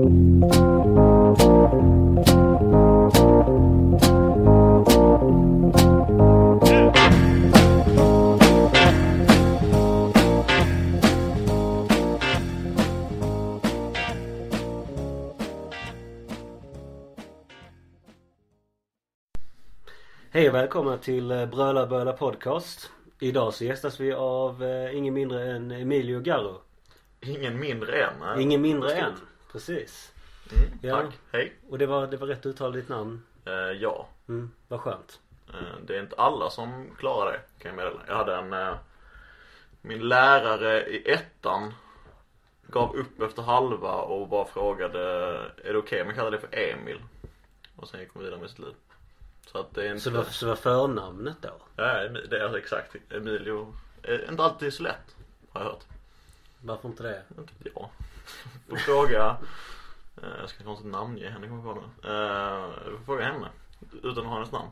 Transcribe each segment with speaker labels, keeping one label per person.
Speaker 1: Hej och välkomna till eh, Bröla Böla Podcast. Idag så gästas vi av eh, ingen mindre än Emilio Garro.
Speaker 2: Ingen mindre än. nej.
Speaker 1: Ingen mindre än. Precis.
Speaker 2: Mm,
Speaker 1: Ja.
Speaker 2: Tack. Hej.
Speaker 1: Och det var, det var rätt uttal ditt namn.
Speaker 2: Eh, ja.
Speaker 1: Mm, vad skönt.
Speaker 2: Eh, det är inte alla som klarar det kan jag meddela. Jag hade en eh, Min lärare i ettan gav upp efter halva och bara frågade Är det okej om jag kallar det för Emil? Och sen gick hon vidare med sitt liv. Så att det är inte
Speaker 1: Så var, så var förnamnet då?
Speaker 2: Ja, det är exakt. Emilio är inte alltid så lätt har jag hört.
Speaker 1: Varför inte det?
Speaker 2: Inte jag. Får fråga eh, Jag ska kanske inte namnge henne kommer på nu. Du får fråga henne Utan att ha hennes namn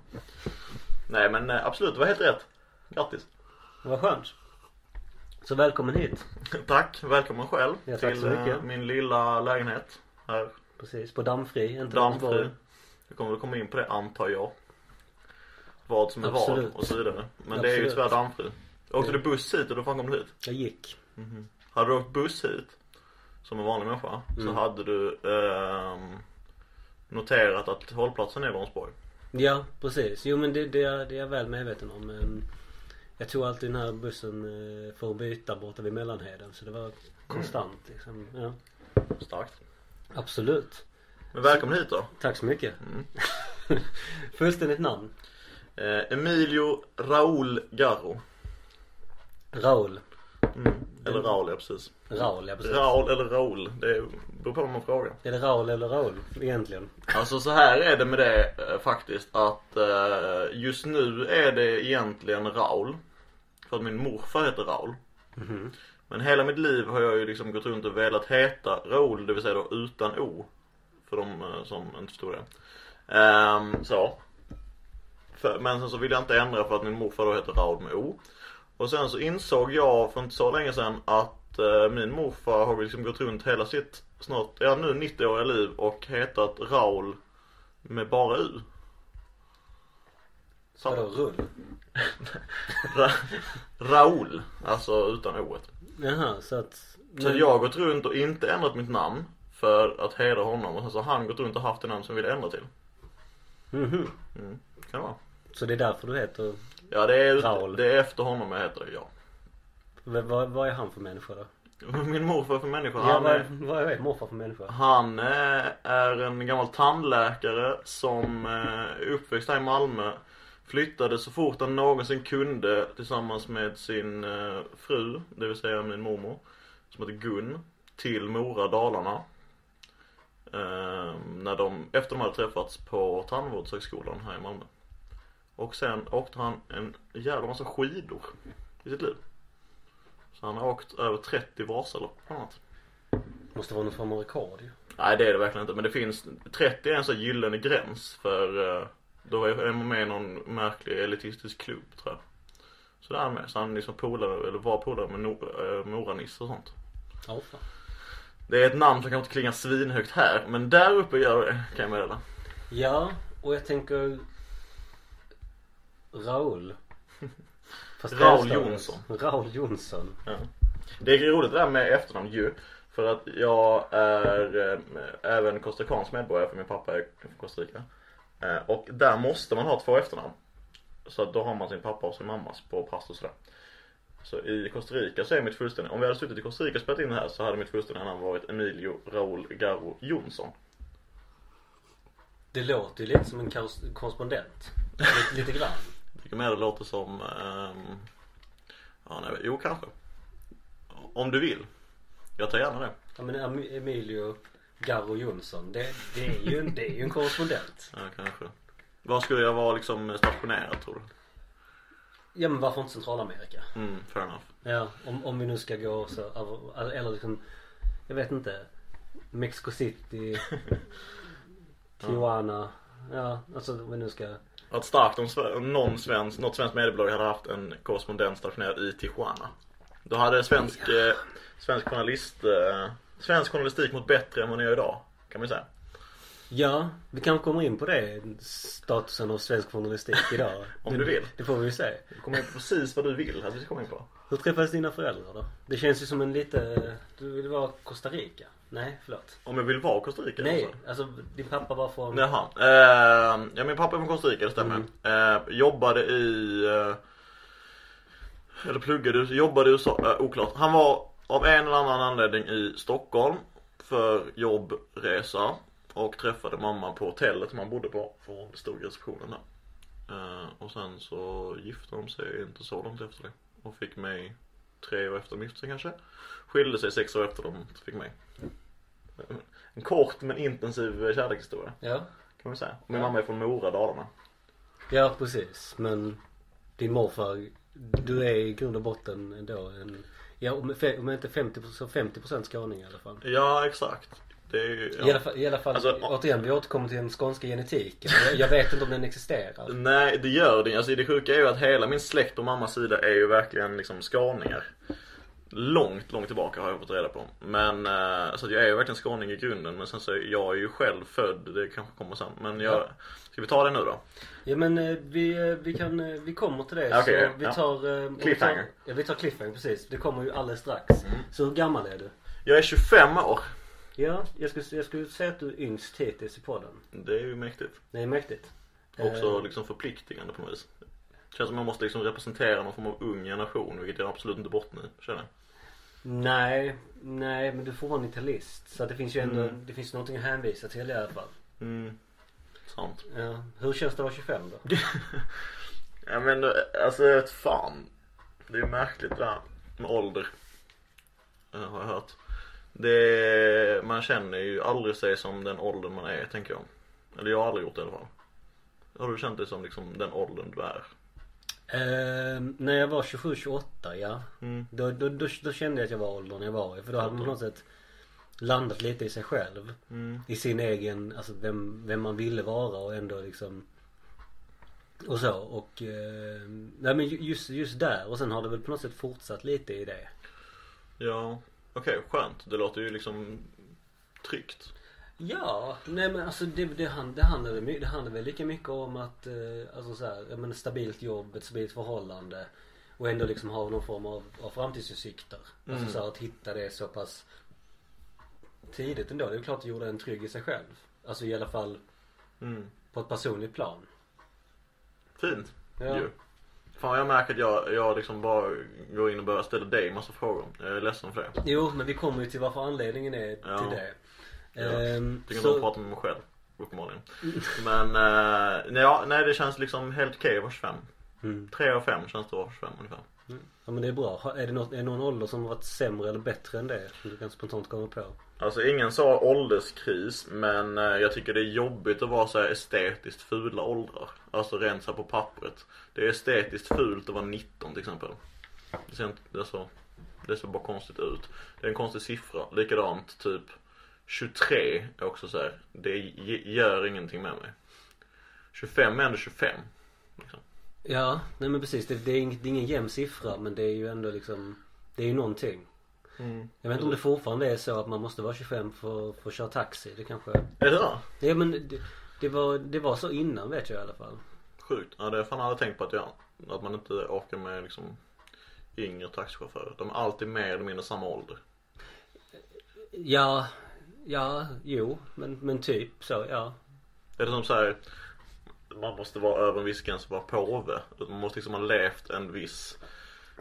Speaker 2: Nej men eh, absolut, det var helt rätt Grattis
Speaker 1: Vad skönt. Så välkommen hit.
Speaker 2: Tack, välkommen själv
Speaker 1: Ja, tack
Speaker 2: till eh, min lilla lägenhet här
Speaker 1: Precis, på Dammfri. Inte
Speaker 2: Dammfri. Vi kommer väl komma in på det antar jag Vad som är
Speaker 1: Absolut.
Speaker 2: vad och så vidare Men det är ju
Speaker 1: Absolut.
Speaker 2: tyvärr dammfri Åkte
Speaker 1: Ja.
Speaker 2: du buss hit och då fan kom du hit?
Speaker 1: Jag gick.
Speaker 2: Hade du åkt buss hit som en vanlig människa så
Speaker 1: Mm.
Speaker 2: hade du ehm, noterat att hållplatsen är Vänersborg.
Speaker 1: Ja, precis. Jo men det, det, är, det är jag väl medveten om. Men jag tog alltid den här bussen eh, för att byta borta vid Mellanheden. Så det var konstant liksom. Ja.
Speaker 2: Starkt.
Speaker 1: Absolut.
Speaker 2: Men välkommen hit då.
Speaker 1: Tack så mycket.
Speaker 2: Mm.
Speaker 1: Fullständigt namn?
Speaker 2: Eh, Emilio Raul Garro.
Speaker 1: Raul.
Speaker 2: Mm. Eller Raul, ja precis.
Speaker 1: Raul, ja precis.
Speaker 2: Raul eller Raul, det beror på vad man frågar.
Speaker 1: Är det Raul eller Raul egentligen?
Speaker 2: Alltså så här är det med det eh, faktiskt att eh, just nu är det egentligen Raul. För att min morfar heter Raul.
Speaker 1: Mhm.
Speaker 2: Men hela mitt liv har jag ju liksom gått runt och velat heta Raul, det vill säga då utan O. För de eh, som inte förstod det. Ehm, så. För, men sen så vill jag inte ändra för att min morfar då heter Raul med O. Och sen så insåg jag för inte så länge sedan att eh, min morfar har liksom gått runt hela sitt snart, ja nu 90-åriga liv och hetat Raul med bara U.
Speaker 1: Vadå rull?
Speaker 2: Ra, Raul, alltså utan O.
Speaker 1: Jaha, så att...
Speaker 2: Så jag har gått runt och inte ändrat mitt namn för att hedra honom och sen så har han gått runt och haft det namn som vill ändra till.
Speaker 1: Mhm.
Speaker 2: Mm, kan det vara.
Speaker 1: Så det är därför du heter...
Speaker 2: Ja det är,
Speaker 1: Raul.
Speaker 2: det är efter honom jag heter det, ja.
Speaker 1: Vad, vad, vad är han för människa då?
Speaker 2: Min morfar för människa,
Speaker 1: Ja,
Speaker 2: han
Speaker 1: vad,
Speaker 2: är,
Speaker 1: vad är morfar för människa?
Speaker 2: han eh, är en gammal tandläkare som eh, är uppväxt här i Malmö. Flyttade så fort han någonsin kunde tillsammans med sin eh, fru, det vill säga min mormor, som heter Gun, till Mora, Dalarna. Eh, när de, efter de hade träffats på tandvårdshögskolan här i Malmö. Och sen åkte han en jävla massa skidor i sitt liv. Så han har åkt över 30 Vasalopp bland annat.
Speaker 1: Måste vara någon form av rekord ju.
Speaker 2: Nej det är det verkligen inte men det finns 30 är en sån gyllene gräns för eh, då är man med i någon märklig elitistisk klubb tror jag. Så där är han med. Så han liksom polare, eller var polare med Nor- eh, Mora-Nisse och sånt.
Speaker 1: Ja, fan.
Speaker 2: Det är ett namn som kanske inte klingar svinhögt här men där uppe gör det kan jag meddela.
Speaker 1: Ja, och jag tänker Raul. Fast
Speaker 2: Raul. Jonsson.
Speaker 1: Raul Jonsson.
Speaker 2: Ja. Det är roligt det där med efternamn ju. För att jag är eh, även costacansk medborgare för min pappa är från Costa Rica. Eh, och där måste man ha två efternamn. Så att då har man sin pappa och sin mammas på pass och sådär. Så i Costa Rica så är mitt fullständiga, om vi hade suttit i Costa Rica och spelat in det här så hade mitt fullständiga namn varit Emilio Raul Garro Jonsson.
Speaker 1: Det låter ju lite som en korrespondent. Lite, lite grann.
Speaker 2: Tycker mer det låter som, ehm, ja nej, jo kanske. Om du vill. Jag tar gärna det.
Speaker 1: Ja men Em- Emilio Garro Jonsson. Det, det, är ju en, det är ju en korrespondent.
Speaker 2: Ja kanske. Var skulle jag vara liksom stationerad tror du?
Speaker 1: Ja men varför inte Centralamerika?
Speaker 2: Mm, fair enough.
Speaker 1: Ja, om, om vi nu ska gå så eller liksom Jag vet inte Mexico City Tijuana Ja, alltså om vi nu ska
Speaker 2: Att starkt om någon svensk, något svenskt mediebolag hade haft en korrespondent stationerad i Tijuana. Då hade svensk, eh, svensk journalist, eh, svensk journalistik mått bättre än vad ni gör idag. Kan man säga.
Speaker 1: Ja, vi kanske kommer in på det. Statusen av svensk journalistik idag.
Speaker 2: Om du vill.
Speaker 1: Det får vi ju se.
Speaker 2: Du kommer in på precis vad du vill att vi ska komma in på.
Speaker 1: Hur träffades dina föräldrar då? Det känns ju som en lite... Du vill vara Costa Rica? Nej, förlåt.
Speaker 2: Om jag vill vara Costa Rica
Speaker 1: Nej,
Speaker 2: alltså.
Speaker 1: alltså din pappa var från...
Speaker 2: Jaha. Eh, ja min pappa är från Costa Rica, det stämmer.
Speaker 1: Mm.
Speaker 2: Eh, jobbade i... Eh, eller pluggade, jobbade i USA, eh, oklart. Han var av en eller annan anledning i Stockholm för jobbresa. Och träffade mamma på hotellet man bodde på. För hon stod i receptionen där. Eh, och sen så gifte de sig inte så långt efter det. Och fick mig tre år efter de gifte sig kanske. Skilde sig sex år efter de fick mig. En kort men intensiv kärlekshistoria.
Speaker 1: Ja.
Speaker 2: Kan man säga. Min mamma är från Mora, Dalarna.
Speaker 1: Ja, precis. Men din morfar, du är i grund och botten ändå en... Ja, om, inte 50 så 50% skåning i alla fall.
Speaker 2: Ja, exakt. Det är ju,
Speaker 1: I alla
Speaker 2: ja.
Speaker 1: fall, i alla fall
Speaker 2: Alltså,
Speaker 1: återigen, vi återkommer till den skånska genetiken. Jag, vet inte om den existerar.
Speaker 2: Nej, det gör det Alltså det sjuka är ju att hela min släkt och mammas sida är ju verkligen liksom skåningar. Långt, långt tillbaka har jag fått reda på. Men, eh, så att jag är ju verkligen skåning i grunden. Men sen så är jag är ju själv född, det kanske kommer sen. Men jag,
Speaker 1: Ja.
Speaker 2: ska vi ta det nu då?
Speaker 1: Ja men eh, vi, eh, vi kan, vi kommer till det.
Speaker 2: Okej,
Speaker 1: så vi
Speaker 2: ja.
Speaker 1: tar... eh, om vi tar-
Speaker 2: Cliffhanger.
Speaker 1: Ja vi tar cliffhanger precis. Det kommer ju alldeles strax.
Speaker 2: Mm.
Speaker 1: Så hur gammal är du?
Speaker 2: Jag är 25 år.
Speaker 1: Ja, jag skulle, jag skulle säga att du är yngst hittills i podden.
Speaker 2: Det är ju mäktigt.
Speaker 1: Det är mäktigt.
Speaker 2: Också liksom förpliktigande på något vis. Känns som man måste liksom representera någon form av ung generation, vilket jag absolut inte bottnar i, känner jag.
Speaker 1: Nej, nej men du får vara en italist. Så att det finns ju ändå,
Speaker 2: Mm.
Speaker 1: det finns någonting att hänvisa till i alla fall.
Speaker 2: Mm, sant.
Speaker 1: Ja. Hur känns det att vara 25 då?
Speaker 2: Ja men alltså jag vet fan. Det är märkligt det där med ålder. eh, Har jag hört. Det, man känner ju aldrig sig som den åldern man är tänker jag. Eller jag har aldrig gjort det i alla fall. Har du känt dig som liksom den åldern du är?
Speaker 1: Eh, när jag var 27-28 ja.
Speaker 2: Mm.
Speaker 1: Då, då, då, då kände jag att jag var åldern jag var i. För då hade man på något sätt landat lite i sig själv.
Speaker 2: Mm.
Speaker 1: I sin egen, alltså vem, vem man ville vara och ändå liksom och så och eh, nej men ju- just, just där och sen har det väl på något sätt fortsatt lite i det.
Speaker 2: Ja, okej skönt. Det låter ju liksom tryggt.
Speaker 1: Ja, nej men alltså det, det, hand, det, handlar, väl det handlar väl lika mycket om att, eh, alltså så här, menar stabilt jobb, ett stabilt förhållande och ändå liksom ha någon form av, av framtidsutsikter.
Speaker 2: Mm.
Speaker 1: Alltså så här, att hitta det så pass tidigt ändå. Det är klart det gjorde en trygg i sig själv. Alltså i alla fall
Speaker 2: Mm.
Speaker 1: på ett personligt plan.
Speaker 2: Fint.
Speaker 1: Ja.
Speaker 2: Ju. Fan jag märker att jag, jag liksom bara går in och börjar ställa dig massa frågor. Jag är ledsen för det.
Speaker 1: Jo, men vi kommer ju till varför anledningen är
Speaker 2: Ja.
Speaker 1: till det.
Speaker 2: Ja.
Speaker 1: Ehm,
Speaker 2: tycker inte om att prata med mig själv. Uppenbarligen. Men eh, ja, nej det känns liksom helt okej att vara 25.
Speaker 1: Mm.
Speaker 2: 3 av 5 känns det vara 25 ungefär.
Speaker 1: Ja men det är bra. Är det, något, är det någon ålder som har varit sämre eller bättre än det? Som du kan spontant komma på?
Speaker 2: Alltså ingen sa ålderskris men eh, jag tycker det är jobbigt att vara så här estetiskt fula åldrar. Alltså rent så här på pappret. Det är estetiskt fult att vara 19 till exempel. Det ser, inte, det, så, det ser bara konstigt ut. Det är en konstig siffra. Likadant typ 23 är också så här. Det gör ingenting med mig. 25 är ändå 25. Liksom.
Speaker 1: Ja, nej men precis. Det, det, är ing, det är ingen jämn siffra men det är ju ändå liksom Det är ju någonting.
Speaker 2: Mm.
Speaker 1: Jag vet inte om det fortfarande är så att man måste vara 25 för, för att köra taxi. Det kanske
Speaker 2: Är det så?
Speaker 1: Ja men det, det, var, det var så innan vet jag i alla fall.
Speaker 2: Sjukt. Ja det har jag fan aldrig tänkt på att jag, att man inte orkar med liksom yngre taxichaufförer. De är alltid mer eller mindre samma ålder.
Speaker 1: Ja, ja, jo. Men, men typ så, ja.
Speaker 2: Är det som så här man måste vara över en viss gräns och vara påve. Man måste liksom ha levt en viss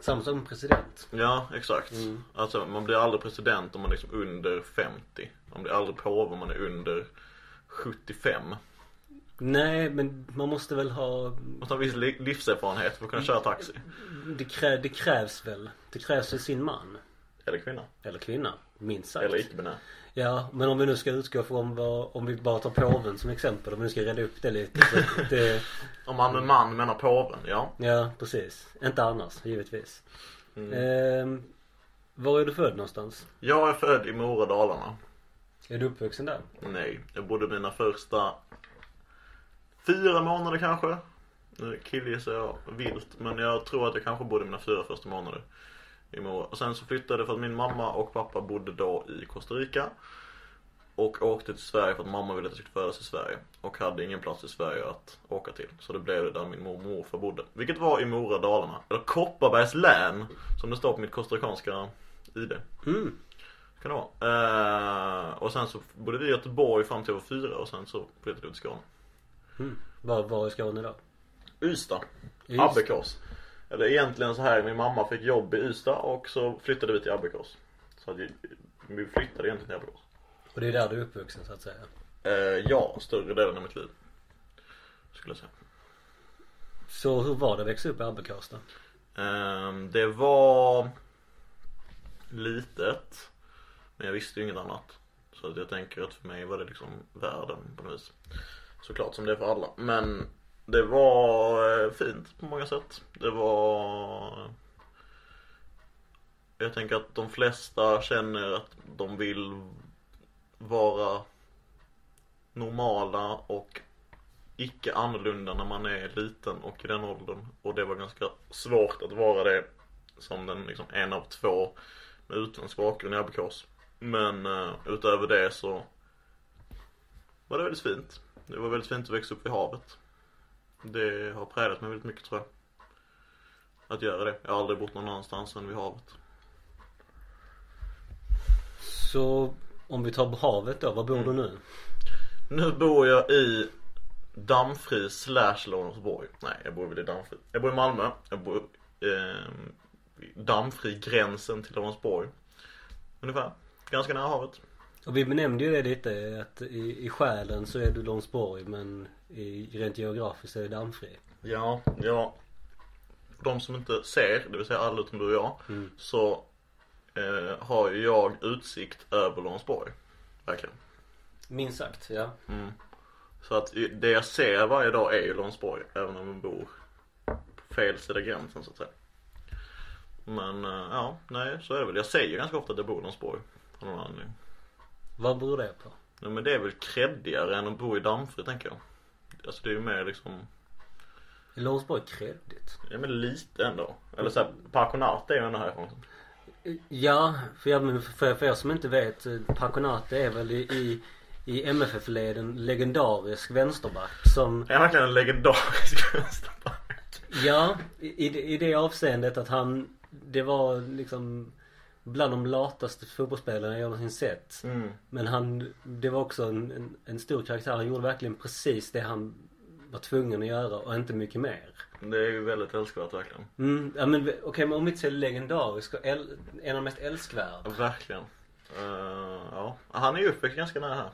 Speaker 1: Samma som president.
Speaker 2: Ja, exakt.
Speaker 1: Mm.
Speaker 2: Alltså man blir aldrig president om man är liksom under 50. Man blir aldrig påve om man är under 75.
Speaker 1: Nej men man måste väl ha
Speaker 2: Man måste ha viss li- livserfarenhet för att kunna köra taxi.
Speaker 1: Det, krä, det krävs väl. Det krävs väl sin man.
Speaker 2: Eller kvinna.
Speaker 1: Eller kvinna. Minst sagt.
Speaker 2: Eller icke-binär.
Speaker 1: Ja, men om vi nu ska utgå från vad, om vi bara tar påven som exempel. Om vi nu ska reda upp det lite. Så det,
Speaker 2: Om man med man menar påven, ja.
Speaker 1: ja, precis. Inte annars, givetvis.
Speaker 2: Mm.
Speaker 1: Ehm, var är du född någonstans?
Speaker 2: Jag är född i Mora, Dalarna.
Speaker 1: Är du uppvuxen där?
Speaker 2: Nej, jag bodde mina första fyra månader kanske. Nu killgissar jag vilt, men jag tror att jag kanske bodde mina fyra första månader i Mora. Och sen så flyttade jag för att min mamma och pappa bodde då i Costa Rica. och åkte till Sverige för att mamma ville att jag skulle födas i Sverige. Och hade ingen plats i Sverige att åka till. Så det blev det där min mormor och morfar bodde. Vilket var i Mora, Dalarna. Eller Kopparbergs län, som det står på mitt kostarikanska ID.
Speaker 1: Mm.
Speaker 2: Kan det vara. Eh, och sen så bodde vi i Göteborg fram till jag var fyra och sen så flyttade vi till Skåne.
Speaker 1: Mm. Var, var i Skåne då?
Speaker 2: Ystad.
Speaker 1: Ystad.
Speaker 2: Abbekås. Eller egentligen så här, min mamma fick jobb i Ystad och så flyttade vi till Abbekås. Så att vi, flyttade egentligen till Abbekås.
Speaker 1: Och det är där du är uppvuxen så att säga?
Speaker 2: Eh, ja, större delen av mitt liv. Skulle jag säga.
Speaker 1: Så hur var det att växa upp i Abbekås då?
Speaker 2: Ehm, det var litet. Men jag visste ju inget annat. Så att jag tänker att för mig var det liksom världen på något vis. Såklart som det är för alla. Men det var eh, fint på många sätt. Det var Jag tänker att de flesta känner att de vill vara normala och icke annorlunda när man är liten och i den åldern. Och det var ganska svårt att vara det som den liksom en av två med utländsk bakgrund i Abbekås. Men uh, utöver det så var det väldigt fint. Det var väldigt fint att växa upp vid havet. Det har präglat mig väldigt mycket tror jag. Att göra det. Jag har aldrig bott någon annanstans än vid havet.
Speaker 1: Så om vi tar havet då, var bor du nu?
Speaker 2: Nu bor jag i Dammfri slash Långåsborg. Nej, jag bor väl i Dammfri. Jag bor i Malmö. Jag bor eh, Dammfri gränsen till Långåsborg. Ungefär. Ganska nära havet.
Speaker 1: Och vi benämnde ju det lite att i, i själen så är du Långsborg men rent geografiskt är det Dammfri.
Speaker 2: Ja, ja. De som inte ser, det vill säga alla utom du och jag,
Speaker 1: Mm.
Speaker 2: så eh, har ju jag utsikt över Långsborg. Verkligen.
Speaker 1: Minst sagt, ja.
Speaker 2: Mm. Så att det jag ser varje dag är ju Långsborg, även om man bor på fel sida gränsen så att säga. Men eh, ja, nej så är det väl. Jag säger ganska ofta att jag bor i Långsborg. Av någon anledning.
Speaker 1: Vad beror det på?
Speaker 2: Ja, men det är väl creddigare än att bo i Dammfri tänker jag. Alltså det är ju mer liksom,
Speaker 1: Är Långsborg kreddigt?
Speaker 2: ja men lite ändå. Eller såhär, pensionat är ju ändå härifrån.
Speaker 1: Ja, för, jag, för, för er som inte vet, eh, Paconate är väl i, i, i MFF-leden legendarisk vänsterback som,
Speaker 2: är verkligen en legendarisk vänsterback.
Speaker 1: ja, i, i det avseendet att han, det var liksom bland de lataste fotbollsspelarna jag någonsin sett.
Speaker 2: Mm.
Speaker 1: Men han, det var också en, en, en stor karaktär. Han gjorde verkligen precis det han var tvungen att göra och inte mycket mer.
Speaker 2: Det är ju väldigt älskvärt verkligen.
Speaker 1: Mm, ja men okej men om vi inte säger legendarisk och en av de mest älskvärda.
Speaker 2: Verkligen. Eh, ja, han är ju uppväxt ganska nära här.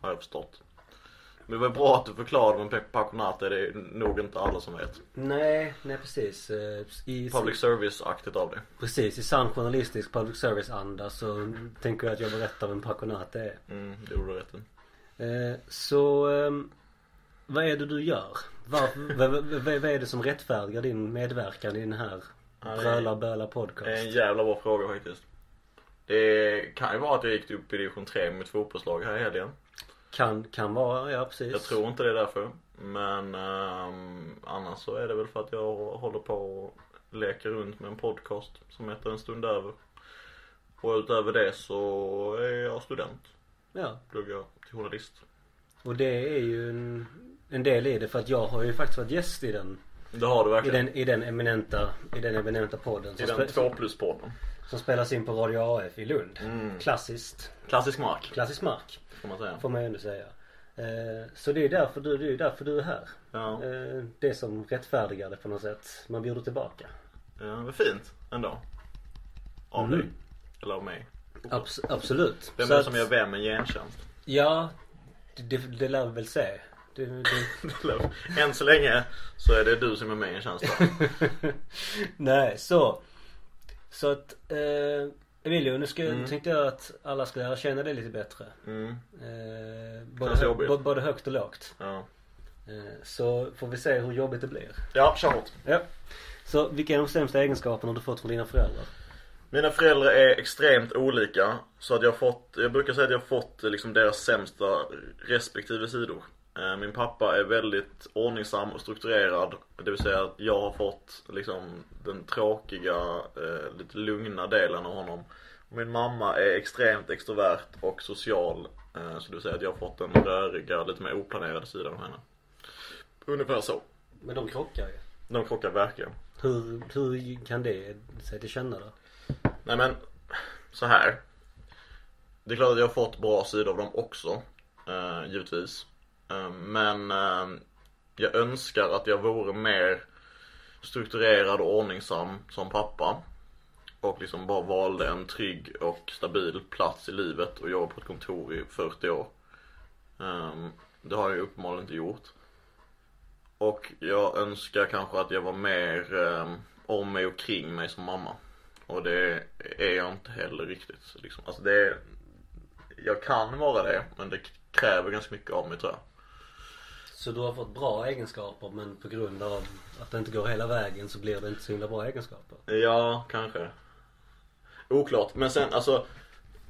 Speaker 2: Har jag förstått. Men det var bra att du förklarade Pep Paconate, det är nog inte alla som vet.
Speaker 1: Nej, nej precis. Eh, I,
Speaker 2: Public service-aktigt av det.
Speaker 1: Precis, i sann journalistisk public service anda så tänker jag att jag berättar vem Paconate är.
Speaker 2: Mm, det gjorde du rätt i.
Speaker 1: Eh, så, ehm, vad är det du gör? Var, vad, vad, är det som rättfärdigar din medverkan i den här Bröla Böla
Speaker 2: Det är en
Speaker 1: podcast?
Speaker 2: jävla bra fråga faktiskt. Det kan ju vara att jag gick upp i division 3 med mitt fotbollslag här i helgen.
Speaker 1: Kan, kan vara, ja precis.
Speaker 2: Jag tror inte det är därför. Men ehm, annars så är det väl för att jag håller på och leker runt med en podcast som heter En stund över. Och utöver det så är jag student.
Speaker 1: Ja,
Speaker 2: Pluggar till journalist.
Speaker 1: och det är ju en, en del i det för att jag har ju faktiskt varit gäst i den
Speaker 2: Det har du
Speaker 1: i
Speaker 2: verkligen.
Speaker 1: den, i den eminenta, i den eminenta podden
Speaker 2: I den
Speaker 1: spe,
Speaker 2: 2 plus-podden.
Speaker 1: Som spelas in på Radio AF i Lund.
Speaker 2: Mm.
Speaker 1: Klassiskt,
Speaker 2: Klassisk mark,
Speaker 1: klassisk mark
Speaker 2: får man säga.
Speaker 1: får man ju ändå säga. Eh, så det är därför du, det är därför du är här.
Speaker 2: Ja,
Speaker 1: Eh, det som rättfärdigar det på något sätt. Man bjuder tillbaka.
Speaker 2: ja men fint ändå. Av
Speaker 1: Mm.
Speaker 2: dig. Eller av mig.
Speaker 1: Abs- absolut.
Speaker 2: Vem är det som gör vem en gentjänst?
Speaker 1: Ja, det, det, lär vi väl se. Det, det,
Speaker 2: Än så länge så är det du som är med i en tjänst
Speaker 1: nej, så. Så att, eh, Emilio, nu ska,
Speaker 2: Mm.
Speaker 1: tänkte jag att alla ska lära känna dig lite bättre.
Speaker 2: Mm,
Speaker 1: Eh, både, hö- både högt och lågt.
Speaker 2: ja.
Speaker 1: Eh, så får vi se hur jobbigt det blir.
Speaker 2: Ja, kör hårt.
Speaker 1: Ja. Så vilka är de sämsta egenskaperna du fått från dina föräldrar?
Speaker 2: Mina föräldrar är extremt olika. Så att jag har fått, jag brukar säga att jag har fått liksom deras sämsta respektive sidor. Eh, Min pappa är väldigt ordningsam och strukturerad. Det vill säga att jag har fått liksom den tråkiga, eh, lite lugna delen av honom. Min mamma är extremt extrovert och social. Eh, Så det vill säga att jag har fått den röriga, lite mer oplanerade sidan av henne. Ungefär så.
Speaker 1: Men de krockar ju.
Speaker 2: De krockar verkligen.
Speaker 1: Hur, hur kan det sig till känna då?
Speaker 2: Nej men, så här. Det är klart att jag har fått bra sidor av dem också. Eh, givetvis. Eh, men eh, jag önskar att jag vore mer strukturerad och ordningsam som pappa. Och liksom bara valde en trygg och stabil plats i livet och jobba på ett kontor i 40 år. Ehm, det har jag ju uppenbarligen inte gjort. Och jag önskar kanske att jag var mer ehm, om mig och kring mig som mamma. Och det är jag inte heller riktigt. Liksom. Alltså det är, jag kan vara det, men det kräver ganska mycket av mig tror jag.
Speaker 1: Så du har fått bra egenskaper men på grund av att det inte går hela vägen så blir det inte så himla bra egenskaper?
Speaker 2: Ja, kanske. Oklart. Men sen alltså.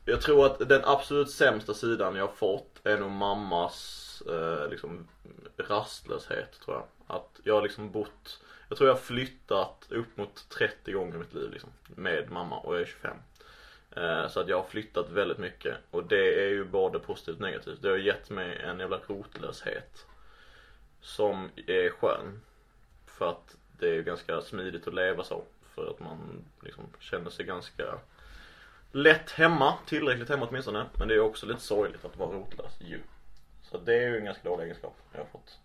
Speaker 2: Jag tror att den absolut sämsta sidan jag har fått är nog mammas eh, liksom rastlöshet tror jag. Att jag har liksom bott, jag tror jag har flyttat upp mot 30 gånger i mitt liv liksom. Med mamma och jag är 25. Eh, så att jag har flyttat väldigt mycket och det är ju både positivt och negativt. Det har gett mig en jävla rotlöshet. Som är skön. För att det är ganska smidigt att leva så. För att man liksom känner sig ganska lätt hemma, tillräckligt hemma åtminstone. Men det är också lite sorgligt att vara rotlös ju. Så det är ju en ganska dålig egenskap jag har fått.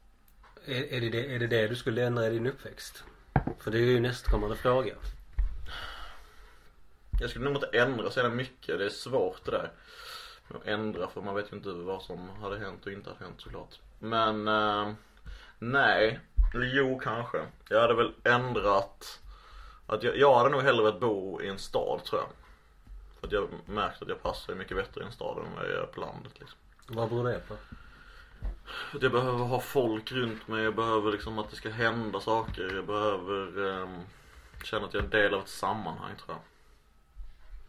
Speaker 1: Är, är, det det, är det det du skulle ändra i din uppväxt? För det är ju nästkommande fråga.
Speaker 2: Jag skulle nog inte ändra så jävla mycket. Det är svårt det där. Att ändra för man vet ju inte vad som hade hänt och inte hade hänt såklart. Men eh, nej. Jo kanske. Jag hade väl ändrat. Att jag, jag hade nog hellre velat bo i en stad tror jag. För att jag märkt att jag passar mycket bättre i en stad än vad jag gör på landet liksom.
Speaker 1: Vad beror det på?
Speaker 2: Att jag behöver ha folk runt mig, jag behöver liksom att det ska hända saker, jag behöver um, känna att jag är en del av ett sammanhang tror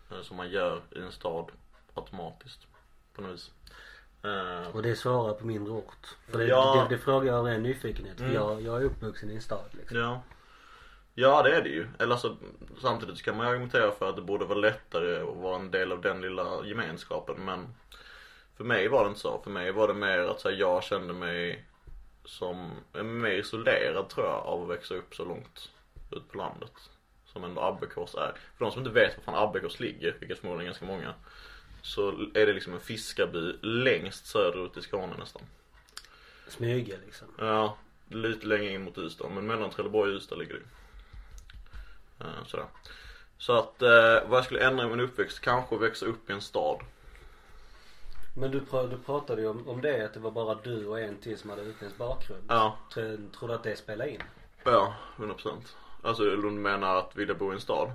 Speaker 2: jag. Eh, Som man gör i en stad automatiskt på något vis. Eh,
Speaker 1: Och det är svårare på mindre ort. För det,
Speaker 2: Ja.
Speaker 1: det, det frågar jag av ren nyfikenhet. För
Speaker 2: Mm.
Speaker 1: jag, jag är uppvuxen i en stad liksom.
Speaker 2: ja. Ja det är det ju. Eller alltså, samtidigt så kan man ju argumentera för att det borde vara lättare att vara en del av den lilla gemenskapen men För mig var det inte så. För mig var det mer att så här, jag kände mig som, mer isolerad tror jag av att växa upp så långt ut på landet. Som ändå Abbekås är. För de som inte vet var fan Abbekås ligger, vilket förmodligen är ganska många. Så är det liksom en fiskarby längst söderut i Skåne nästan.
Speaker 1: Smyga liksom.
Speaker 2: Ja, lite längre in mot Ystad. Men mellan Trelleborg och Ystad ligger det ju. Eh, Sådär. Så att eh, vad jag skulle ändra i min uppväxt, kanske växa upp i en stad.
Speaker 1: Men du, pra, du pratade ju om, om det att det var bara du och en till som hade utländsk bakgrund.
Speaker 2: Ja,
Speaker 1: Tror, tror du att det spelar in?
Speaker 2: ja, 100%. Alltså du menar att vilja bo i en stad?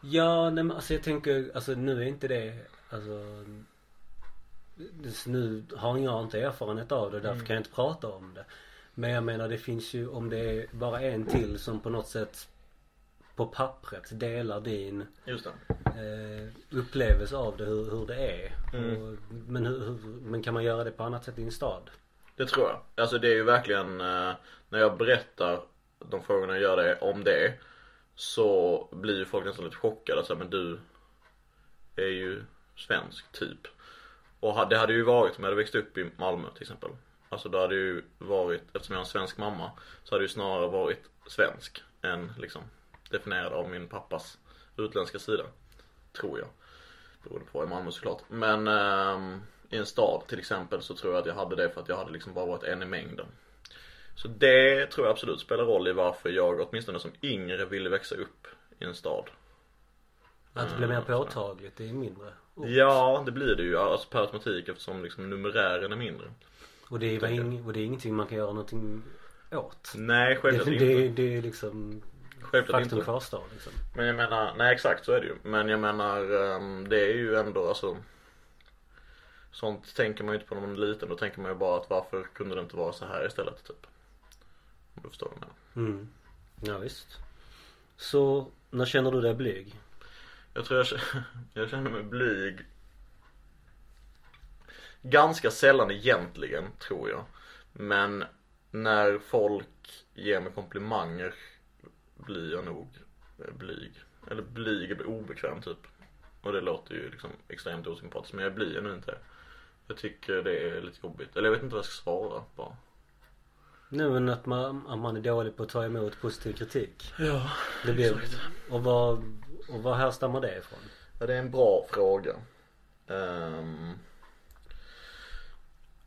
Speaker 1: Ja, nej men alltså jag tänker, alltså nu är inte det, alltså Nu har jag inte erfarenhet av det därför kan jag inte prata om det. Men jag menar det finns ju, om det är bara en till som på något sätt på pappret delar din
Speaker 2: Just
Speaker 1: eh, upplevelse av det, hur, hur det är.
Speaker 2: Mm.
Speaker 1: Och, men, hur, hur, men kan man göra det på annat sätt i en stad?
Speaker 2: Det tror jag. Alltså det är ju verkligen, eh, när jag berättar de frågorna jag gör det om det. Så blir ju folk nästan lite chockade. Så här, men du är ju svensk typ. Och det hade ju varit om jag hade växt upp i Malmö till exempel. Alltså då hade ju varit, eftersom jag har en svensk mamma. Så hade det ju snarare varit svensk än liksom definierad av min pappas utländska sida. Tror jag. Beroende på i Malmö såklart. Men ehm, i en stad till exempel så tror jag att jag hade det för att jag hade liksom bara varit en i mängden. Så det tror jag absolut spelar roll i varför jag åtminstone som yngre ville växa upp i en stad.
Speaker 1: Att det blir mer
Speaker 2: Mm,
Speaker 1: påtagligt i en mindre ort.
Speaker 2: Ja, det blir det ju alltså per automatik eftersom liksom numerären är mindre.
Speaker 1: Och det, är, ing, och det är ingenting man kan göra någonting åt.
Speaker 2: Nej,
Speaker 1: Det,
Speaker 2: självklart
Speaker 1: det,
Speaker 2: inte.
Speaker 1: det är liksom
Speaker 2: Självklart
Speaker 1: faktum
Speaker 2: inte.
Speaker 1: kvarstår liksom.
Speaker 2: Men jag menar, nej exakt så är det ju. Men jag menar, ehm, det är ju ändå alltså Sånt tänker man ju inte på när man är liten. Då tänker man ju bara att varför kunde det inte vara så här istället typ. Om du förstår vad jag menar.
Speaker 1: Mm. Ja, visst. Så när känner du dig blyg?
Speaker 2: Jag tror jag, jag känner mig blyg Ganska sällan egentligen, tror jag. Men när folk ger mig komplimanger blir jag nog eh, blyg. Eller blyg, jag blir obekväm typ. Och det låter ju liksom extremt osympatiskt men jag blir nu inte. Jag tycker det är lite jobbigt. Eller jag vet inte vad jag ska svara bara.
Speaker 1: Nej men att man, att man är dålig på att ta emot positiv kritik.
Speaker 2: Ja,
Speaker 1: Det blir,
Speaker 2: exakt.
Speaker 1: och vad, och vad härstammar det ifrån?
Speaker 2: Ja, det är en bra fråga. Um,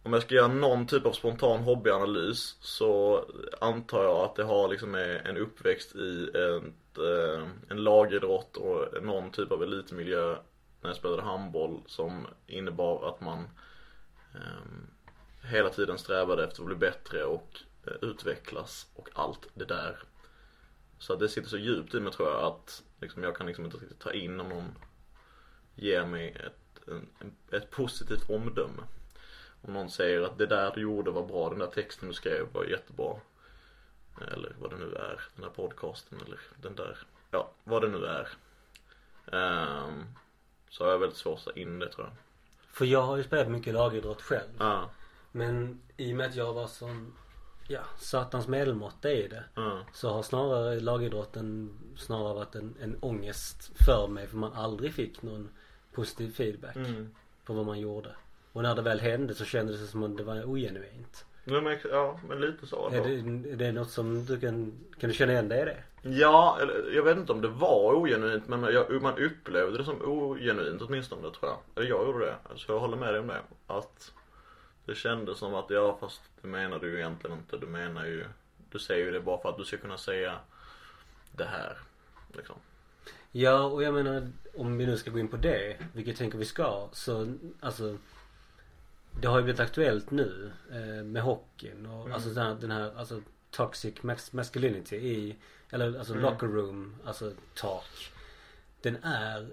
Speaker 2: om jag ska göra någon typ av spontan hobbyanalys så antar jag att det har liksom en uppväxt i ett, eh, en lagidrott och någon typ av elitmiljö när jag spelade handboll som innebar att man um, hela tiden strävade efter att bli bättre och eh, utvecklas och allt det där. Så att det sitter så djupt i mig tror jag att liksom, jag kan liksom inte riktigt ta in om någon ger mig ett, en, ett positivt omdöme. Om någon säger att det där du gjorde var bra, den där texten du skrev var jättebra. Eller vad det nu är, den där podcasten eller den där, ja vad det nu är. Ehm, så har jag väldigt svårt att ta in det tror jag.
Speaker 1: För jag har ju spelat mycket lagidrott själv.
Speaker 2: Ja,
Speaker 1: Men i och med att jag var sån, ja, satans medelmåtta i det.
Speaker 2: ja,
Speaker 1: Så har snarare lagidrotten snarare varit en, en ångest för mig för man aldrig fick någon positiv feedback
Speaker 2: mm.
Speaker 1: på vad man gjorde. Och när det väl hände så kändes det som att det var ogenuint.
Speaker 2: Ja, men, ja, men lite så
Speaker 1: Är det, är det något som du kan, kan du känna igen dig i det?
Speaker 2: Ja, eller jag vet inte om det var ogenuint men jag, man upplevde det som ogenuint åtminstone tror jag. Eller jag gjorde det. Så jag håller med dig om det. Att det kändes som att ja fast det menar du egentligen inte. Du menar ju, du säger ju det bara för att du ska kunna säga det här. Liksom.
Speaker 1: Ja och jag menar om vi nu ska gå in på det, vilket jag tänker vi ska, så alltså Det har ju blivit aktuellt nu eh, med hockeyn och
Speaker 2: Mm.
Speaker 1: alltså den här, den här alltså toxic mas- masculinity i, eller alltså
Speaker 2: Mm.
Speaker 1: locker room, alltså talk. Den är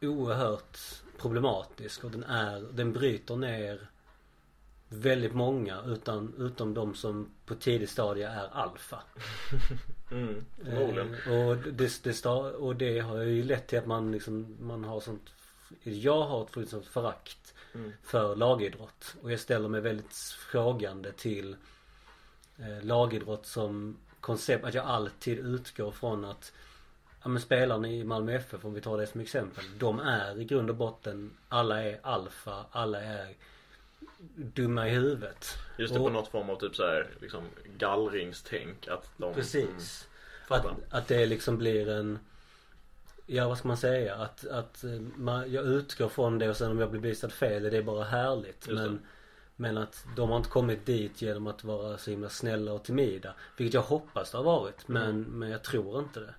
Speaker 1: oerhört problematisk och den är, den bryter ner väldigt många utan, utom de som på tidig stadie är alfa.
Speaker 2: Mm.
Speaker 1: Eh, och, det, det, sta- och det har ju lett till att man liksom, man har sånt Jag har ett sånt förakt
Speaker 2: Mm.
Speaker 1: för lagidrott. Och jag ställer mig väldigt frågande till eh, lagidrott som koncept. Att jag alltid utgår från att Ja men spelarna i Malmö FF om vi tar det som exempel. De är i grund och botten Alla är alfa, alla är dumma i huvudet.
Speaker 2: Just det
Speaker 1: Och-
Speaker 2: på något form av typ så här, liksom gallringstänk att de Mm,
Speaker 1: Precis.
Speaker 2: fattar.
Speaker 1: Att, att det liksom blir en Ja vad ska man säga? Att, att eh, man, jag utgår från det och sen om jag blir bevisad fel är det bara härligt.
Speaker 2: Just det.
Speaker 1: Men, men att de har inte kommit dit genom att vara så himla snälla och timida. Vilket jag hoppas det har varit. Men,
Speaker 2: Mm.
Speaker 1: men jag tror inte det.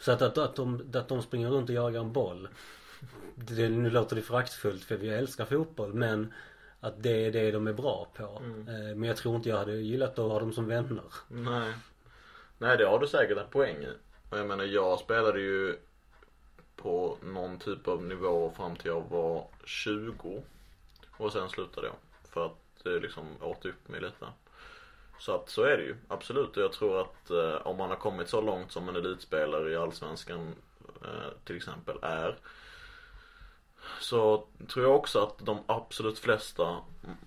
Speaker 1: Så att, att, att, de, att de springer runt och jagar en boll. Det, nu låter det föraktfullt för jag älskar fotboll men att det är det de är bra på.
Speaker 2: Mm.
Speaker 1: Eh, Men jag tror inte jag hade gillat att ha dem som vänner.
Speaker 2: Nej. Nej det har du säkert en poäng i. Och jag menar jag spelade ju på någon typ av nivå fram till jag var 20. Och sen slutade jag. För att det liksom åt upp mig lite. Så att så är det ju, absolut. Och jag tror att eh, om man har kommit så långt som en elitspelare i Allsvenskan eh, till exempel är. Så tror jag också att de absolut flesta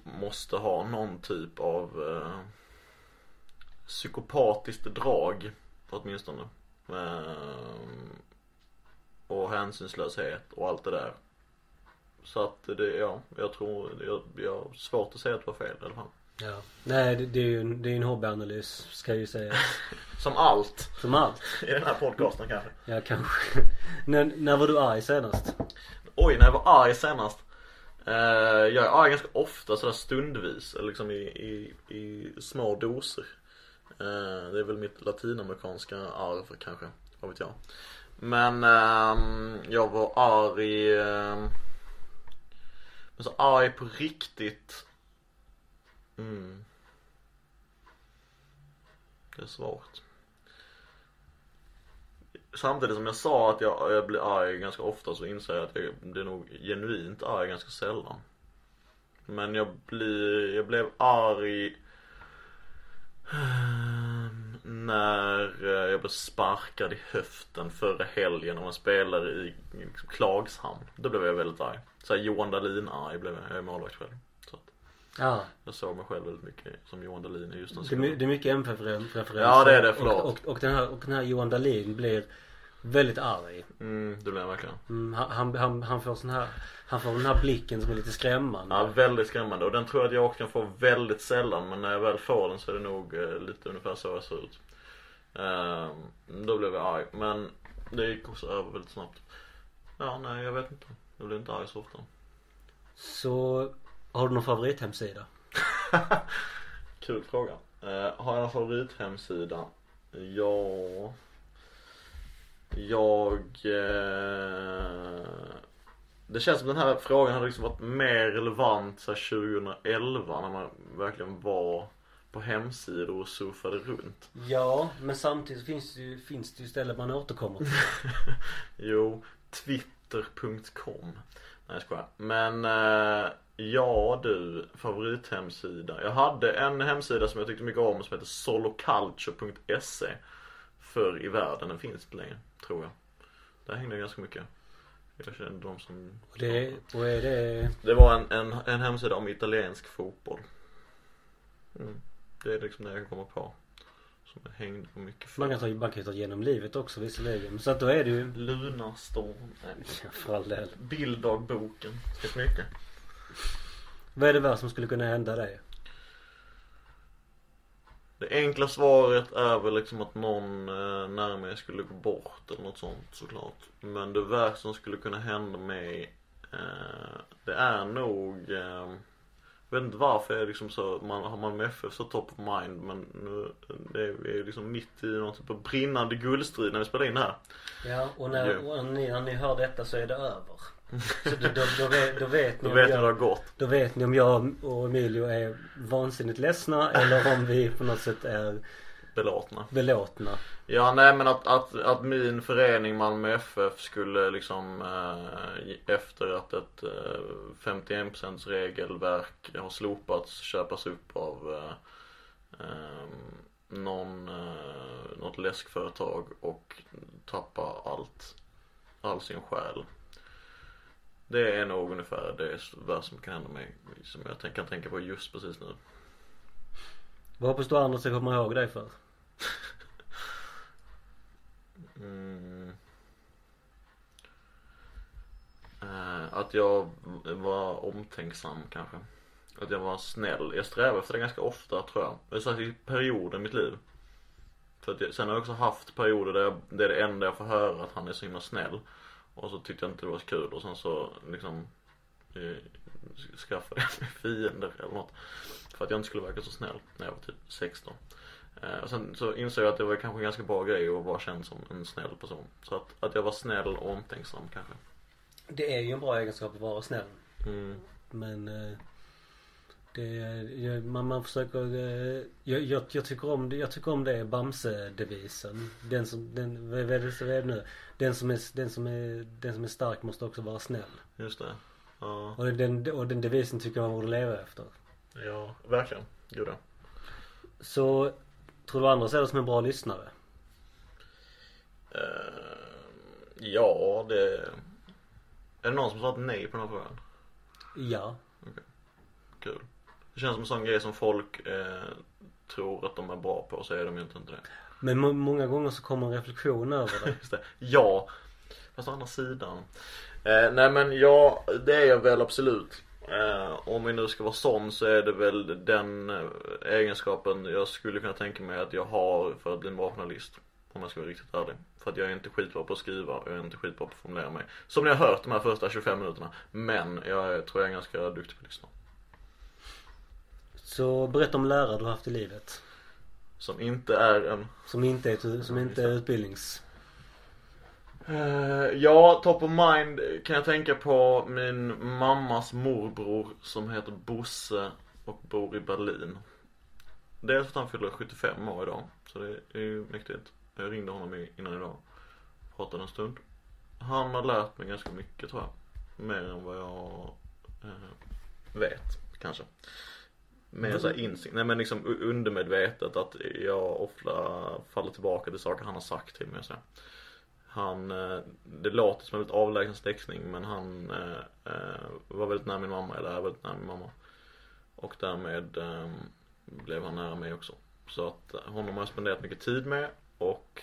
Speaker 2: måste ha någon typ av eh, psykopatiskt drag åtminstone. Ehm, och hänsynslöshet och allt det där. Så att det, ja, jag tror, jag, jag har svårt att säga att det var fel i alla fall.
Speaker 1: Ja. Nej det, det är ju en, det är en hobbyanalys ska jag ju säga.
Speaker 2: Som allt
Speaker 1: Som allt.
Speaker 2: i den här podcasten kanske.
Speaker 1: Ja kanske. när, när var du arg senast?
Speaker 2: Oj, när jag var arg senast. Uh, jag är arg ganska ofta sådär stundvis, liksom i, i, i små doser. Uh, det är väl mitt latinamerikanska arv kanske, vad vet jag. Men ehm, jag var arg, ehm, men så arg på riktigt. Mm. Det är svårt. Samtidigt som jag sa att jag, jag blir arg ganska ofta så inser jag att jag blir nog genuint arg ganska sällan. Men jag blir, jag blev arg ehm, när eh, jag blev sparkad i höften förra helgen av en spelare i liksom, Klagshamn. Då blev jag väldigt arg. Såhär Johan Dahlin arg blev jag, jag är målvakt själv.
Speaker 1: Ja.
Speaker 2: jag såg mig själv väldigt mycket som Johan Dahlin i just den
Speaker 1: Det är, my- det är mycket MFF-referenser.
Speaker 2: Ja, det är det, förlåt.
Speaker 1: Och, och, och, den här, och den här Johan Dahlin blir Väldigt arg.
Speaker 2: Mm, det blir han verkligen.
Speaker 1: Mm, han, han, han, får sån här, han får den här blicken som är lite skrämmande.
Speaker 2: Ja, väldigt skrämmande. Och den tror jag att jag också kan få väldigt sällan. Men när jag väl får den så är det nog eh, lite ungefär så jag ser ut. Ehm, då blev jag arg. Men det gick också över väldigt snabbt. Ja, nej jag vet inte. Jag blir inte arg så ofta.
Speaker 1: Så har du någon favorithemsida?
Speaker 2: Kul fråga. Eh, har jag någon favorithemsida? Ja... Jag... Eh... Det känns som den här frågan hade liksom varit mer relevant så här 2011 när man verkligen var på hemsidor och surfade runt.
Speaker 1: Ja, men samtidigt finns det ju, finns det ju ställen man återkommer till.
Speaker 2: Jo, twitter.com. Nej jag skojar. Men eh, ja du, favorithemsida. Jag hade en hemsida som jag tyckte mycket om som heter soloculture.se Förr i världen, den finns inte längre, tror jag. Där hängde jag ganska mycket. Jag kände de som
Speaker 1: Och det, och är det,
Speaker 2: Det var en, en, en hemsida om italiensk fotboll. Mm. Det är liksom det jag komma på. Som jag hängde på mycket för.
Speaker 1: man kan ta, man kan ta genom livet också visserligen. Så att då är det ju,
Speaker 2: Lunarstorm. Nej.
Speaker 1: ja, för all del.
Speaker 2: Bilddagboken. Det finns mycket.
Speaker 1: Vad är det värsta som skulle kunna hända dig?
Speaker 2: Det enkla svaret är väl liksom att någon eh, mig skulle gå bort eller något sånt såklart. Men det värsta som skulle kunna hända mig eh, Det är nog eh, Jag vet inte varför jag är liksom så, man, har man med FF så top of mind men nu, det är, vi är liksom mitt i någon typ av brinnande guldstrid när vi spelar in det här.
Speaker 1: Ja, och när, och ni, när ni hör detta så är det över. Så då, då, då, vet, då vet ni
Speaker 2: Då ni hur det har
Speaker 1: jag,
Speaker 2: gått.
Speaker 1: då vet ni om jag och Emilio är vansinnigt ledsna eller om vi på något sätt är
Speaker 2: Belåtna.
Speaker 1: belåtna.
Speaker 2: Ja nej men att, att, att min förening Malmö FF skulle liksom eh, efter att ett eh, 51% regelverk har slopats köpas upp av eh, eh, någon, eh, något läskföretag och tappa allt, all sin själ. Det är nog ungefär det värsta som kan hända mig som jag kan tänka på just precis nu.
Speaker 1: Vad hoppas du andra ska komma ihåg dig för?
Speaker 2: Mm. Eh, att jag var omtänksam kanske. Att jag var snäll. Jag strävar efter det ganska ofta tror jag. Det är sagt i perioder i mitt liv. För att jag, sen har jag också haft perioder där jag, det är det enda jag får höra att han är så himla snäll. Och så tyckte jag inte det var så kul och sen så liksom eh, skaffade jag mig fiender eller något. För att jag inte skulle verka så snäll när jag var typ 16. Eh, och sen så insåg jag att det var kanske en ganska bra grej att vara känd som en snäll person. Så att, att jag var snäll och omtänksam kanske.
Speaker 1: Det är ju en bra egenskap att vara snäll.
Speaker 2: Mm.
Speaker 1: Men eh, det, man, man försöker, eh, jag, jag, jag tycker om det, jag tycker om det Bamse-devisen. Den som, den, vad är det, vad är det nu? Den som är, den som är, den som är stark måste också vara snäll.
Speaker 2: Just det. Ja,
Speaker 1: Och den, och den devisen tycker jag man borde leva efter.
Speaker 2: ja verkligen. Jo det.
Speaker 1: Så, tror du andra ser det som en bra lyssnare?
Speaker 2: Eh, ja, det... Är det någon som svarat nej på den här frågan?
Speaker 1: Ja.
Speaker 2: Kul. Det känns som en sån grej som folk eh, tror att de är bra på, så är de ju inte, det.
Speaker 1: Men må, många gånger så kommer en reflektion över det.
Speaker 2: Just det. Ja. Fast å andra sidan. Eh, nej men ja, det är jag väl absolut. Eh, om vi nu ska vara sån så är det väl den eh, egenskapen jag skulle kunna tänka mig att jag har för att bli en bra journalist. Om jag ska vara riktigt ärlig. För att jag är inte skitbra på att skriva och jag är inte skitbra på att formulera mig. Som ni har hört de här första 25 minuterna. Men jag tror jag är ganska duktig på att lyssna.
Speaker 1: Så berätta om lärare du haft i livet.
Speaker 2: Som inte är en
Speaker 1: Som inte är, som inte är utbildnings...
Speaker 2: Eh, ja, top of mind kan jag tänka på min mammas morbror som heter Bosse och bor i Berlin. Dels för att han fyller 75 år idag, så det är ju mäktigt. Jag ringde honom innan idag. Pratade en stund. Han har lärt mig ganska mycket tror jag. Mer än vad jag eh, vet, kanske. Mer såhär instinkt, nej men liksom undermedvetet att jag ofta faller tillbaka till saker han har sagt till mig och så. Han, eh, det låter som en väldigt avlägsen släkting men han eh, eh, var väldigt nära min mamma, eller är väldigt nära min mamma. Och därmed eh, blev han nära mig också. Så att eh, honom har jag spenderat mycket tid med och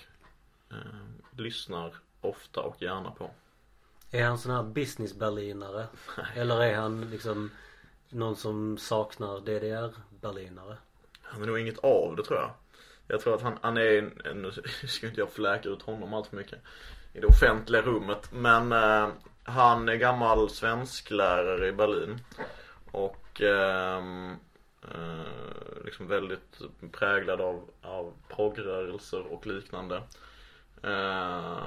Speaker 2: eh, lyssnar ofta och gärna på.
Speaker 1: Är han sån här business-berlinare? Eller är han liksom någon som saknar DDR-berlinare?
Speaker 2: Han är nog inget av det tror jag. Jag tror att han, han är, en, en, nu ska inte jag fläka ut honom allt för mycket i det offentliga rummet. Men eh, han är gammal svensklärare i Berlin. Och eh, eh, liksom väldigt präglad av, av progrörelser och liknande. Eh,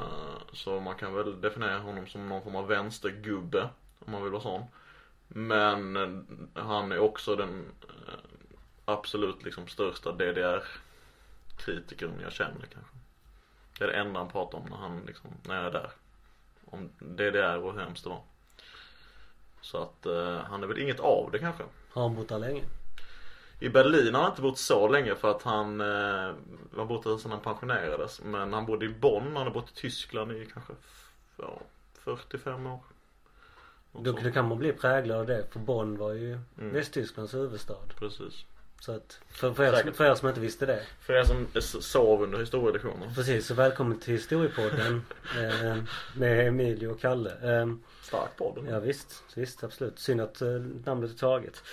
Speaker 2: så man kan väl definiera honom som någon form av vänstergubbe. Om man vill vara sån. Men eh, han är också den eh, absolut liksom största DDR-kritikern jag känner kanske. Det är det enda han pratar om när han liksom, när jag är där. Om DDR och hur hemskt det var. Så att eh, han är väl inget av det kanske.
Speaker 1: Har han bott där länge?
Speaker 2: I Berlin har han inte bott så länge för att han eh, var borta sedan han pensionerades. Men han bodde i Bonn, han har bott i Tyskland i kanske ja, 45 år.
Speaker 1: Då, då kan man bli präglad av det för Bonn var ju
Speaker 2: Mm.
Speaker 1: Västtysklands huvudstad.
Speaker 2: Precis.
Speaker 1: Så att för, för, er,
Speaker 2: Säkert.
Speaker 1: för er som inte visste det.
Speaker 2: För er som sov under historielektionen.
Speaker 1: Precis, så välkommen till historiepodden eh, med Emilio och Kalle. Eh,
Speaker 2: Stark podd.
Speaker 1: ja visst, visst absolut. Synd att eh, namnet är taget.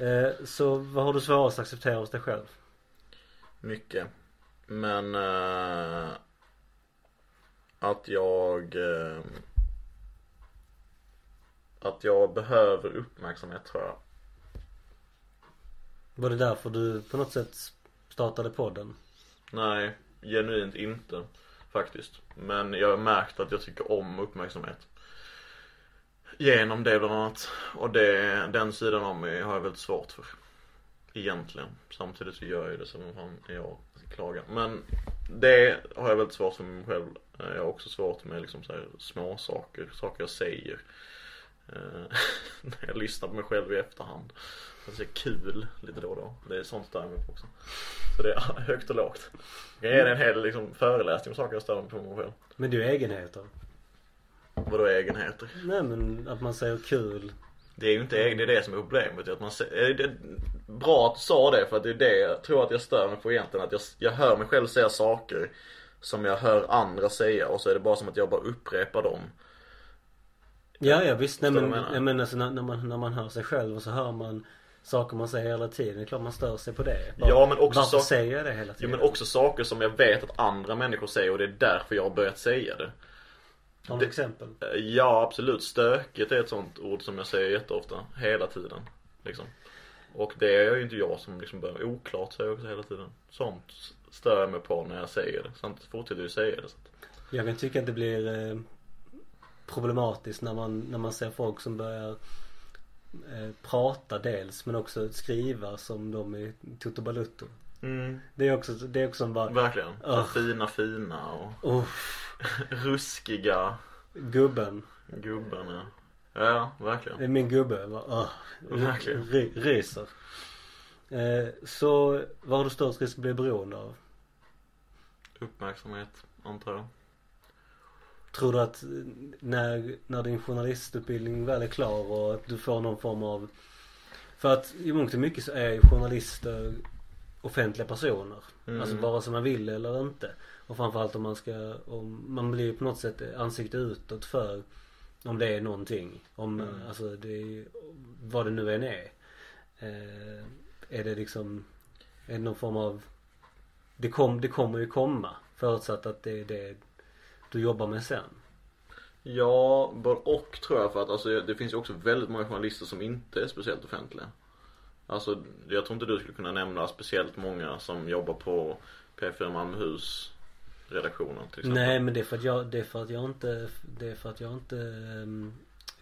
Speaker 1: Eh, så vad har du svårast att acceptera hos dig själv?
Speaker 2: Mycket. Men eh, att jag eh, att jag behöver uppmärksamhet tror jag.
Speaker 1: Var det därför du på något sätt startade podden?
Speaker 2: Nej, genuint inte faktiskt. Men jag har märkt att jag tycker om uppmärksamhet. Genom det bland annat. Och det, den sidan av mig har jag väldigt svårt för. Egentligen. Samtidigt så gör jag det som fan jag klagar. Men det har jag väldigt svårt för mig själv. Jag har också svårt med liksom så här små saker, saker jag säger. Eh, När jag lyssnar på mig själv i efterhand. Det är kul lite då och då. Det är sånt stör mig på också. Så det är högt och lågt. Jag kan ge dig en hel liksom, föreläsning om saker jag stör mig på mig själv.
Speaker 1: Men du är egenheter?
Speaker 2: Vadå egenheter?
Speaker 1: Nej men att man säger kul.
Speaker 2: Det är ju inte egen, det är det som är problemet. Att man, det, bra att du sa det för att det är det jag tror att jag stör mig på egentligen. Att jag, jag hör mig själv säga saker som jag hör andra säga och så är det bara som att jag bara upprepar dem.
Speaker 1: Ja ja visst, nej men,
Speaker 2: jag menar
Speaker 1: alltså, när, när, man, när man hör sig själv och så hör man saker man säger hela tiden. Det är klart man stör sig på det.
Speaker 2: Ja, men också
Speaker 1: Varför säger jag det hela
Speaker 2: Jo
Speaker 1: tiden?
Speaker 2: men också saker som jag vet att andra människor säger och det är därför jag har börjat säga det.
Speaker 1: Har du
Speaker 2: det-
Speaker 1: exempel?
Speaker 2: Eh, Ja absolut, stökigt är ett sånt ord som jag säger jätteofta, hela tiden. Liksom. Och det är ju inte jag som liksom börjar, oklart säger jag också hela tiden. Sånt stör jag mig på när jag säger det. Samtidigt fortsätter jag säga det. Så
Speaker 1: Jag kan tycka att det blir eh, problematiskt när man, när man ser folk som börjar eh, prata dels men också skriva som de i Toto Balutto.
Speaker 2: mm,
Speaker 1: Det är också, det är också bara,
Speaker 2: verkligen.
Speaker 1: Ugh.
Speaker 2: Fina fina och
Speaker 1: oh,
Speaker 2: ruskiga
Speaker 1: gubben.
Speaker 2: gubben ja. Ja,
Speaker 1: Det
Speaker 2: verkligen.
Speaker 1: är min gubbe. Bara, oh,
Speaker 2: Verkligen.
Speaker 1: ry, ryser. Eh, så vad har du störst risk att bli beroende av?
Speaker 2: Uppmärksamhet, antar jag.
Speaker 1: Tror du att när, när din journalistutbildning väl är klar och att du får någon form av För att i mångt och mycket så är ju journalister offentliga personer.
Speaker 2: Mm.
Speaker 1: Alltså vare sig man vill eller inte. Och framförallt om man ska, om man blir på något sätt ansikte utåt för om det är någonting. Om,
Speaker 2: Mm.
Speaker 1: alltså det vad det nu än är. Eh, är det liksom, är det någon form av det, kom, det kommer ju komma förutsatt att det är det du jobbar med sen.
Speaker 2: Ja, både och tror jag för att alltså, det finns ju också väldigt många journalister som inte är speciellt offentliga. Alltså, jag tror inte du skulle kunna nämna speciellt många som jobbar på P4 Malmöhus redaktionen till exempel.
Speaker 1: Nej men det är för att jag, det är för att jag inte, det är för att jag inte um,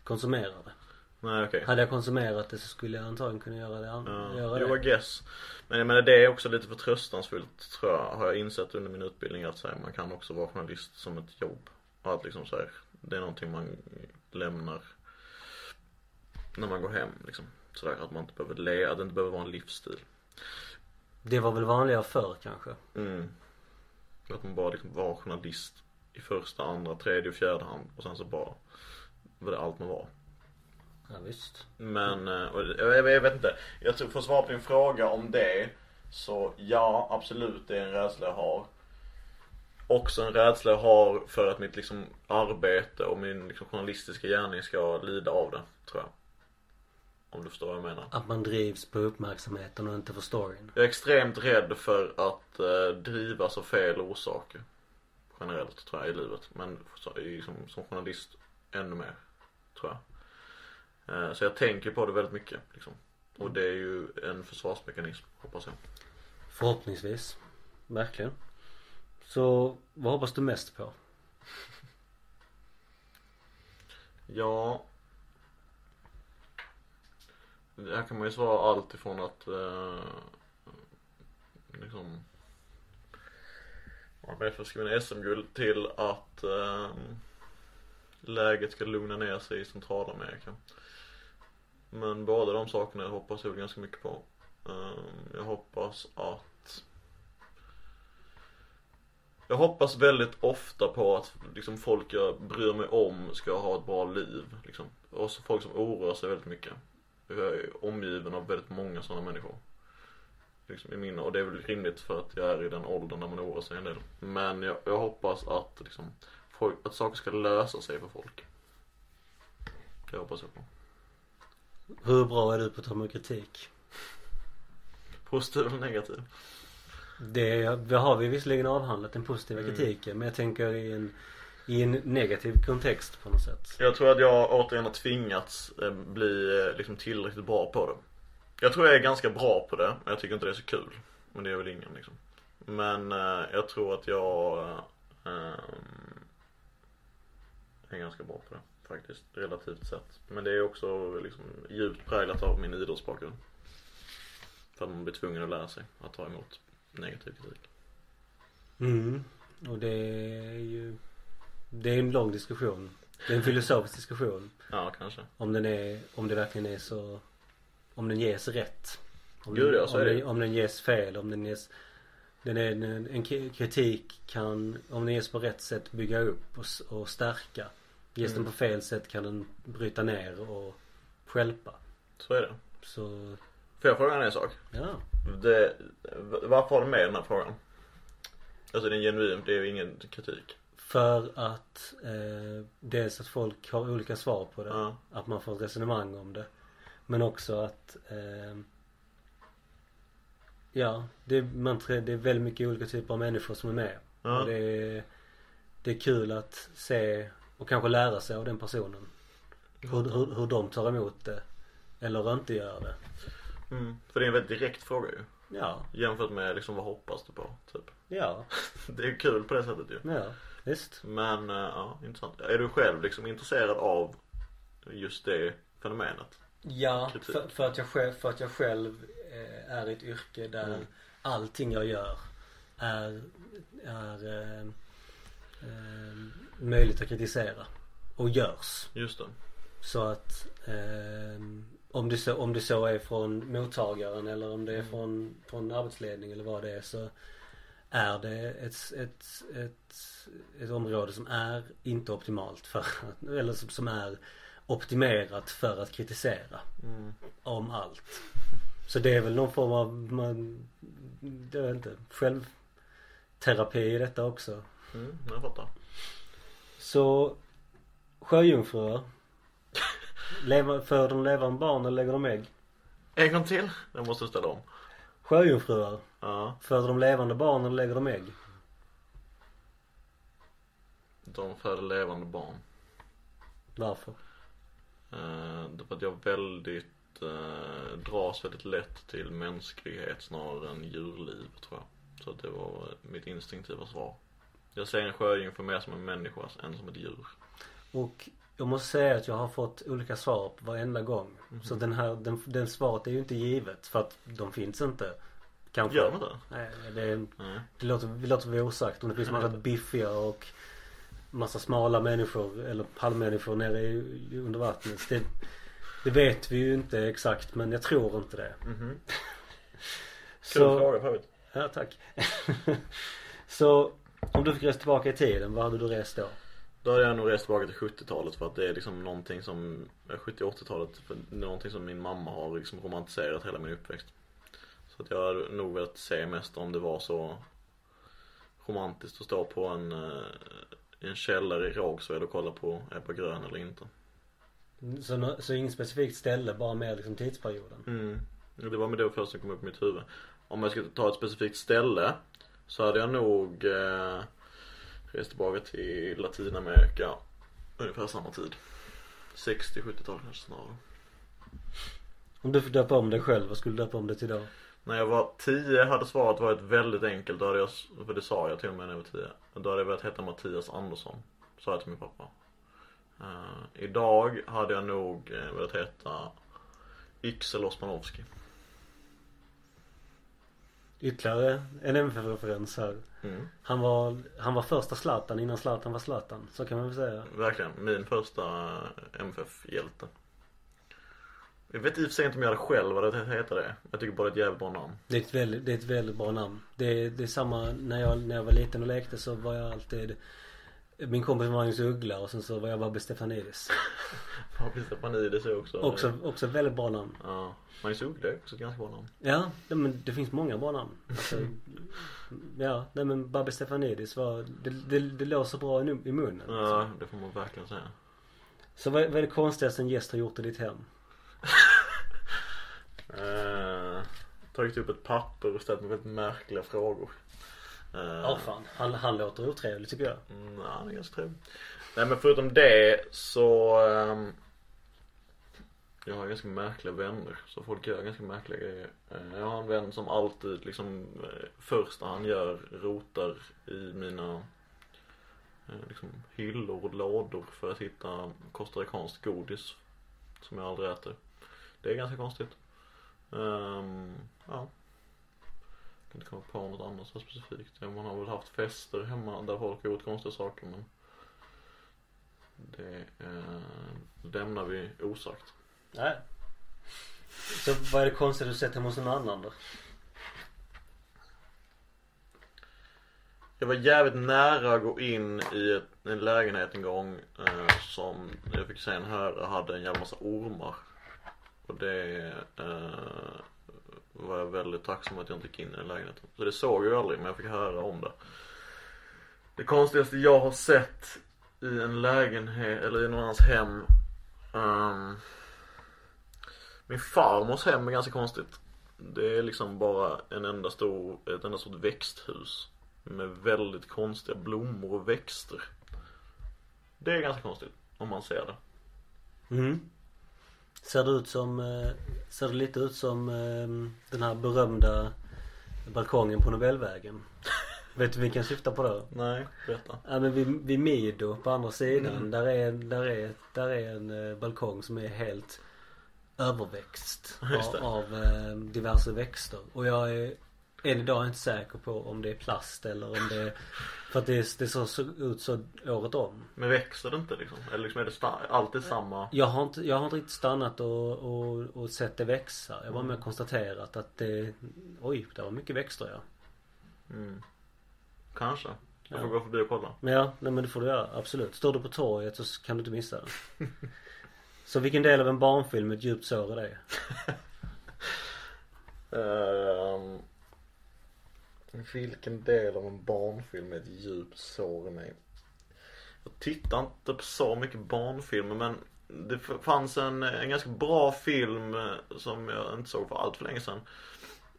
Speaker 1: konsumerar det.
Speaker 2: Nej okej.
Speaker 1: Hade jag konsumerat det så skulle jag antagligen kunna göra det.
Speaker 2: Ja,
Speaker 1: göra
Speaker 2: jo,
Speaker 1: det.
Speaker 2: I guess. Men jag menar det är också lite förtröstansfullt tror jag, har jag insett under min utbildning att här, man kan också vara journalist som ett jobb. Och att liksom så här, det är någonting man lämnar när man går hem liksom. Sådär att man inte behöver le, att det inte behöver vara en livsstil.
Speaker 1: Det var väl vanligare förr kanske.
Speaker 2: Mm. Att man bara liksom var journalist i första, andra, tredje och fjärde hand och sen så bara var det allt man var.
Speaker 1: Ja visst.
Speaker 2: Men, eh, jag, jag, vet inte. Jag tror, för att svara på din fråga om det. Så ja, absolut det är en rädsla jag har. också en rädsla jag har för att mitt liksom arbete och min liksom journalistiska gärning ska lida av det, tror jag. Om du förstår vad jag menar.
Speaker 1: Att man drivs på uppmärksamheten och inte för storyn.
Speaker 2: Jag är extremt rädd för att eh, drivas av fel orsaker. Generellt tror jag i livet. Men så, i, som, som journalist ännu mer. Tror jag. Eh, så jag tänker på det väldigt mycket. Liksom. Och det är ju en försvarsmekanism, hoppas jag.
Speaker 1: Förhoppningsvis. Verkligen. Så vad hoppas du mest på?
Speaker 2: Ja. Här kan man ju svara allt ifrån att eh, liksom att skriva en SM-guld till att eh, läget ska lugna ner sig i Centralamerika. Men båda de sakerna hoppas jag ganska mycket på. Ehm, jag hoppas att jag hoppas väldigt ofta på att liksom, folk jag bryr mig om ska ha ett bra liv. Liksom. Och så folk som oroar sig väldigt mycket. Jag är omgiven av väldigt många sådana människor. Liksom i min, och det är väl rimligt för att jag är i den åldern där man oroar sig en del. Men jag, jag hoppas att liksom, folk, att saker ska lösa sig för folk. Det hoppas jag på.
Speaker 1: Hur bra är du på att ta emot kritik?
Speaker 2: Positiv eller negativ?
Speaker 1: Det, det har vi visserligen avhandlat, den positiva
Speaker 2: Mm.
Speaker 1: kritiken. Men jag tänker i en, i en negativ kontext på något sätt.
Speaker 2: Jag tror att jag återigen har tvingats eh, bli eh, liksom tillräckligt bra på det. Jag tror jag är ganska bra på det, men jag tycker inte det är så kul. Men det är väl ingen liksom. Men eh, jag tror att jag eh, är ganska bra på det faktiskt, relativt sett. Men det är också liksom djupt präglat av min idrottsbakgrund. För att man blir tvungen att lära sig att ta emot negativ kritik.
Speaker 1: Mm. Och det är ju Det är en lång diskussion. Det är en filosofisk diskussion.
Speaker 2: Ja, kanske.
Speaker 1: Om den är, om det verkligen är så Om den ges rätt. Om,
Speaker 2: Gud, ja, så
Speaker 1: om,
Speaker 2: är det.
Speaker 1: den, om den ges fel, om den ges den är en, en kritik kan, om den ges på rätt sätt bygga upp och, och stärka. Ges
Speaker 2: Mm.
Speaker 1: den på fel sätt kan den bryta ner och stjälpa.
Speaker 2: Så är det.
Speaker 1: Så,
Speaker 2: Får jag fråga en sak?
Speaker 1: ja.
Speaker 2: Det, varför har du med den här frågan? Alltså det är en genuin, det är ju ingen kritik.
Speaker 1: För att eh, dels att folk har olika svar på det.
Speaker 2: Ja.
Speaker 1: Att man får ett resonemang om det. Men också att eh, Ja, det, man, det är väldigt mycket olika typer av människor som är med.
Speaker 2: Ja.
Speaker 1: Och det är, det är kul att se och kanske lära sig av den personen. Hur, hur, hur de tar emot det. Eller inte gör det.
Speaker 2: Mm. För det är en väldigt direkt fråga ju.
Speaker 1: Ja,
Speaker 2: Jämfört med liksom vad hoppas du på? Typ.
Speaker 1: ja,
Speaker 2: Det är kul på det sättet ju.
Speaker 1: ja, visst.
Speaker 2: Men eh, ja, intressant. Är du själv liksom intresserad av just det fenomenet?
Speaker 1: Ja, för, för, att jag själv, för att jag själv eh, är i ett yrke där
Speaker 2: Mm.
Speaker 1: allting jag gör är, är eh, eh, möjligt att kritisera. Och görs.
Speaker 2: Just det.
Speaker 1: Så att eh, om, det så, om det så är från mottagaren eller om det är
Speaker 2: Mm.
Speaker 1: från, från arbetsledning eller vad det är så är det ett, ett, ett, ett område som är inte optimalt för att, eller som, som är optimerat för att kritisera
Speaker 2: Mm.
Speaker 1: om allt. Så det är väl någon form av, man, jag vet inte, självterapi i detta också.
Speaker 2: Mm, jag fattar.
Speaker 1: Så sjöjungfrur. Föder de levande barn eller lägger de ägg?
Speaker 2: En gång till. Jag måste ställa om.
Speaker 1: Sjöjungfrur.
Speaker 2: Ja.
Speaker 1: Föder de levande barn eller lägger de ägg?
Speaker 2: De föder levande barn.
Speaker 1: Varför?
Speaker 2: Eh, det för att jag väldigt eh, dras väldigt lätt till mänsklighet snarare än djurliv tror jag. Så det var mitt instinktiva svar. Jag ser en sjöjungfru mer som en människa än som ett djur.
Speaker 1: Och jag måste säga att jag har fått olika svar på varenda gång. Så den här, den, den svaret är ju inte givet för att de finns inte. Kanske.
Speaker 2: Gör de inte?
Speaker 1: Nej, det,
Speaker 2: Nej.
Speaker 1: det låter, det låter osagt. Om det finns massa biffiga och massa smala människor eller halvmänniskor nere i, under vattnet. Det, det vet vi ju inte exakt men jag tror inte det.
Speaker 2: Mhm. Kul
Speaker 1: Så,
Speaker 2: fråga för övrigt.
Speaker 1: ja tack. Så om du fick resa tillbaka i tiden, vad hade du rest då?
Speaker 2: Då hade jag nog rest tillbaka till 70-talet för att det är liksom någonting som, eh, 70-80-talet, för det är någonting som min mamma har liksom romantiserat hela min uppväxt. Så att jag hade nog velat se mest om det var så romantiskt att stå på en, eh, en källare i Rågsved och kolla på Ebba Grön eller inte.
Speaker 1: Så, så inget specifikt ställe, bara mer liksom tidsperioden?
Speaker 2: Mm. Det var med det första som kom upp i mitt huvud. Om jag skulle ta ett specifikt ställe så hade jag nog eh, rest tillbaka till Latinamerika ungefär samma tid. 60-70-tal kanske snarare.
Speaker 1: Om du fick döpa om dig själv, vad skulle du döpa om dig till då?
Speaker 2: När jag var 10 hade svaret varit väldigt enkelt. Då hade jag, för det sa jag till och med när jag var 10. Då hade jag velat heta Mattias Andersson. Sa jag till min pappa. Eh, idag hade jag nog eh, velat heta Yxel Osmanowski.
Speaker 1: Ytterligare en MFF-referens här.
Speaker 2: Mm.
Speaker 1: Han var, han var första Zlatan innan Zlatan var Zlatan. Så kan man väl säga.
Speaker 2: Verkligen. Min första MFF-hjälte. Jag vet i och för sig inte om jag hade själv vad det heter det. Jag tycker bara det är ett jävligt bra namn.
Speaker 1: Det är ett väldigt, det är ett väldigt bra namn. Det är, det är samma när jag, när jag var liten och lekte så var jag alltid Min kompis Magnus Uggla och sen så var jag Babbe Stefanidis.
Speaker 2: Fabian Stefanidis är också.
Speaker 1: Också, också väldigt bra namn.
Speaker 2: Ja. Magnus Uggla är också ett ganska bra namn.
Speaker 1: Ja, nej, men det finns många bra namn. Alltså, ja, nej men Babbe Stefanidis var, det, det, det låg så bra i, i munnen.
Speaker 2: Ja, det får man verkligen säga.
Speaker 1: Så vad, vad är det konstigaste en gäst har gjort i ditt hem?
Speaker 2: Eh, tagit upp ett papper och ställt mig väldigt märkliga frågor. Eh,
Speaker 1: Ja fan, han, han låter otrevlig tycker jag.
Speaker 2: Mm, ja, det är ganska trevligt. Nej men förutom det så ehm, Jag har ganska märkliga vänner. Så folk gör ganska märkliga grejer. Eh, jag har en vän som alltid liksom eh, Första han gör rotar i mina eh, liksom, hyllor och lådor för att hitta costaricanskt godis. Som jag aldrig äter. Det är ganska konstigt. Ehm, ja. Inte komma på något annat så specifikt. Man har väl haft fester hemma där folk har gjort konstiga saker men Det eh, lämnar vi osagt.
Speaker 1: Nej. Så vad är det konstiga du sett hemma hos någon annan då?
Speaker 2: Jag var jävligt nära att gå in i ett, en lägenhet en gång eh, som jag fick sen höra hade en jävla massa ormar. Och det eh, var jag väldigt tacksam att jag inte gick in i den lägenheten. Så det såg jag ju aldrig men jag fick höra om det. Det konstigaste jag har sett i en lägenhet eller i någon annans hem Um, Min farmors hem är ganska konstigt. Det är liksom bara en enda stor, ett enda stort växthus. Med väldigt konstiga blommor och växter. Det är ganska konstigt om man ser det.
Speaker 1: Mm. Ser det ut som, eh, ser det lite ut som eh, den här berömda balkongen på Nobelvägen? Vet du vilken jag syftar på då?
Speaker 2: Nej, berätta.
Speaker 1: Ja men vid, vid Mido på andra sidan.
Speaker 2: Mm.
Speaker 1: Där är, där är, där är en eh, balkong som är helt överväxt av, av eh, diverse växter. Och jag är än idag inte säker på om det är plast eller om det är För att det, det så ut så året om.
Speaker 2: Men växer det inte liksom? Eller liksom är det alltid samma?
Speaker 1: Jag har inte, jag har inte riktigt stannat och, och, och sett det växa. Jag har bara
Speaker 2: Mm.
Speaker 1: med konstaterat att det Oj, det var mycket växter ja.
Speaker 2: Mm. Kanske. Jag får
Speaker 1: Ja.
Speaker 2: gå förbi och kolla.
Speaker 1: Men ja, nej men det får du göra. Absolut. Står du på torget så kan du inte missa det. Så vilken del av en barnfilm är ett djupt sår i dig?
Speaker 2: Ehm, vilken del av en barnfilm är ett djupt sår i mig? Jag tittar inte på så mycket barnfilmer men det fanns en, en ganska bra film eh, som jag inte såg för allt för länge sedan.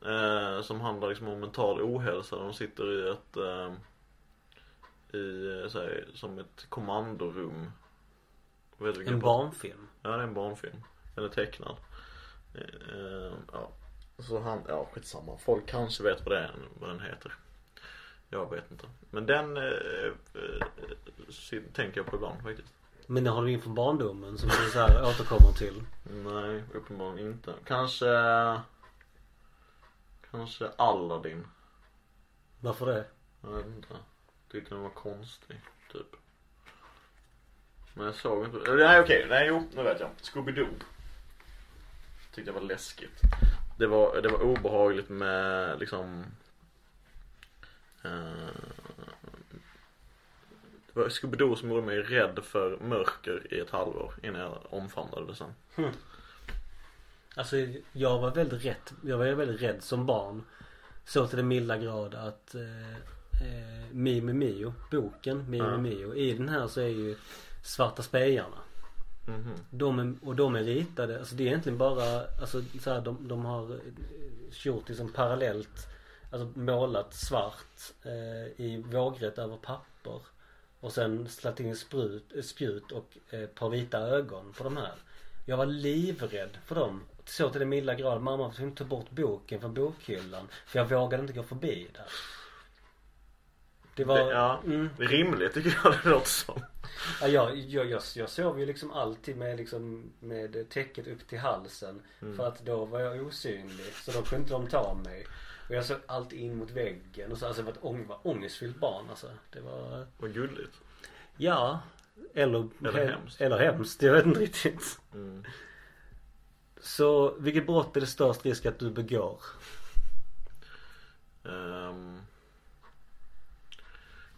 Speaker 2: Eh, som handlar liksom om mental ohälsa. De sitter i ett eh, i, eh, så här, som ett kommandorum.
Speaker 1: En barnfilm?
Speaker 2: Ja det är en barnfilm. Den är tecknad. Eh, eh, ja. Så han, ja skitsamma. Folk kanske vet vad det är, vad den heter. Jag vet inte. Men den eh, eh, tänker jag på ibland faktiskt.
Speaker 1: Men har du inför barndomen som du så här återkommer till?
Speaker 2: Nej, uppenbarligen inte. Kanske Kanske Aladdin.
Speaker 1: Varför det?
Speaker 2: Jag vet inte. Tyckte den var konstig, typ. Men jag såg inte. Nej okej, nej jo, nu vet jag. Scooby-Doo. Tyckte jag var läskigt. Det var, det var obehagligt med liksom eh, Det var Scooby-Doo som gjorde mig rädd för mörker i ett halvår innan jag omfamnade det sen.
Speaker 1: Alltså jag var väldigt rädd, jag var väldigt rädd som barn. Så till den milda grad att eh, eh, Mio Mio, boken Mio
Speaker 2: Ja.
Speaker 1: Mio. I den här så är ju Svarta spejarna.
Speaker 2: Mhm.
Speaker 1: De är, och de är ritade, alltså det är egentligen bara, alltså så här, de, de har eh, gjort liksom parallellt, alltså målat svart eh, i vågrätt över papper. Och sen slagit in sprut, eh, spjut och eh, ett par vita ögon på de här. Jag var livrädd för dem. Så till den milda grad. Mamma tvungen att ta bort boken från bokhyllan. För jag vågade inte gå förbi där. Det var...
Speaker 2: Det, ja,
Speaker 1: mm,
Speaker 2: rimligt tycker jag det låter som.
Speaker 1: Ja, jag, jag, jag, jag sov ju liksom alltid med, liksom, med täcket upp till halsen. För att då var jag osynlig. Så då kunde inte de ta mig. Och jag såg alltid in mot väggen. Och så, alltså, jag var ett ång, var ångestfyllt barn alltså. Det var,
Speaker 2: Vad gulligt.
Speaker 1: ja. Eller,
Speaker 2: Eller
Speaker 1: he-
Speaker 2: hemskt.
Speaker 1: Eller hemskt. Jag vet inte riktigt.
Speaker 2: Mm.
Speaker 1: Så vilket brott är det störst risk att du begår?
Speaker 2: Ehm,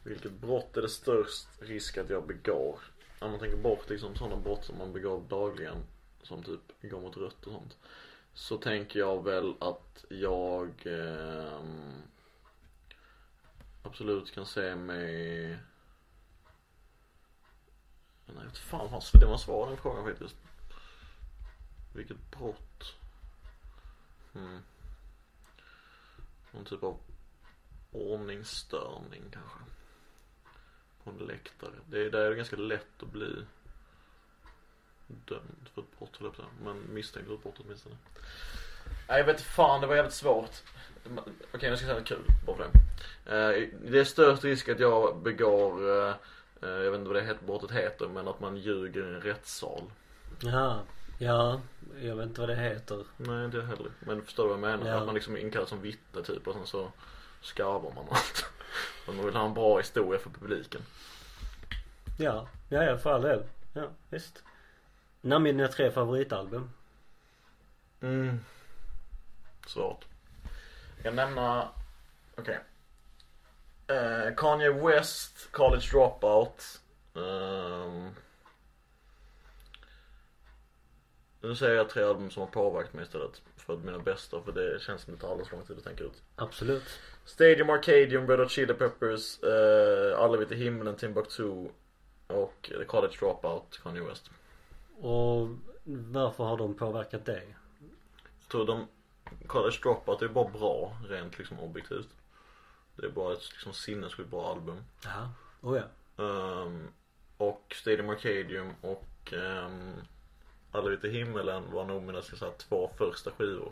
Speaker 2: vilket brott är det störst risk att jag begår? Om man tänker bort liksom sådana brott som man begår dagligen. Som typ går mot rött och sånt. Så tänker jag väl att jag eh, absolut kan se mig Nej, jag vet fan vad det var svår den frågan faktiskt. Vilket brott? Mm. Någon typ av ordningsstörning kanske. På en läktare. Det är, där är det ganska lätt att bli dömd för ett brott höll jag på. Men misstänkt för ett brott åtminstone. Nej jag vet fan, det var jävligt svårt. Okej nu ska jag säga något kul bara för det. Eh, Det är störst risk att jag begår, eh, eh, jag vet inte vad det brottet heter, men att man ljuger i en rättssal.
Speaker 1: Jaha. Ja, jag vet inte vad det heter.
Speaker 2: Nej inte jag heller. Men förstår du vad jag menar?
Speaker 1: Ja.
Speaker 2: Att man liksom är inkallad som vittne typ och sen så skarvar man allt. Och man vill ha en bra historia för publiken.
Speaker 1: Ja, ja, ja för all del. Ja, visst. Namn dina tre favoritalbum.
Speaker 2: Mm. Svårt. Jag kan nämna, okej. Eh, Kanye West, College Dropout. Ehm. nu säger jag tre album som har påverkat mig istället. För mina bästa, för det känns som det tar alldeles lång tid att tänka ut.
Speaker 1: Absolut.
Speaker 2: Stadium Arcadium, Red Hot Chili Peppers, uh, Alla vid till himlen, Timbuktu och The College Dropout, Kanye West.
Speaker 1: Och varför har de påverkat dig?
Speaker 2: Jag tror de, College Dropout är bara bra, rent liksom objektivt. Det är bara ett liksom sinnessjukt bra album.
Speaker 1: Ja. Oh ja.
Speaker 2: Ehm, och Stadium Arcadium och um, Alla vid till himmelen var nog mina ska säga, två första skivor.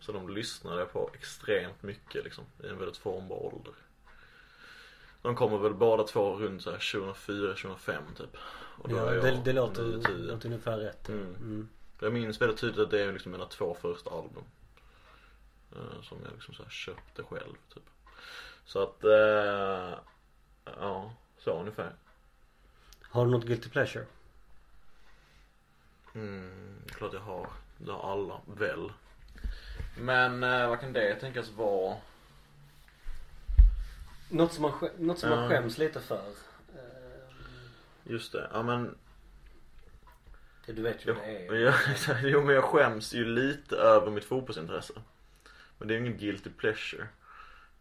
Speaker 2: Så de lyssnade på extremt mycket liksom, i en väldigt formbar ålder. De kommer väl båda två runt så här 2004-2005 typ. Och då
Speaker 1: ja
Speaker 2: är jag
Speaker 1: det, det låter,
Speaker 2: 9-10.
Speaker 1: låter ungefär rätt.
Speaker 2: Mm.
Speaker 1: Mm.
Speaker 2: Jag minns väldigt tydligt att det är liksom mina två första album. Eh, som jag liksom så här köpte själv typ. Så att, eh, ja, så ungefär.
Speaker 1: Har du något guilty pleasure?
Speaker 2: Mm, klart jag har. Det har alla, väl. Men eh, vad kan det tänkas vara?
Speaker 1: Något som man, skä- något som man
Speaker 2: Ja.
Speaker 1: skäms lite för? Eh,
Speaker 2: Just det, ja men
Speaker 1: det du vet ju
Speaker 2: jag,
Speaker 1: vad det är.
Speaker 2: ja, exakt. jo men jag skäms ju lite över mitt fotbollsintresse. Men det är ingen guilty pleasure.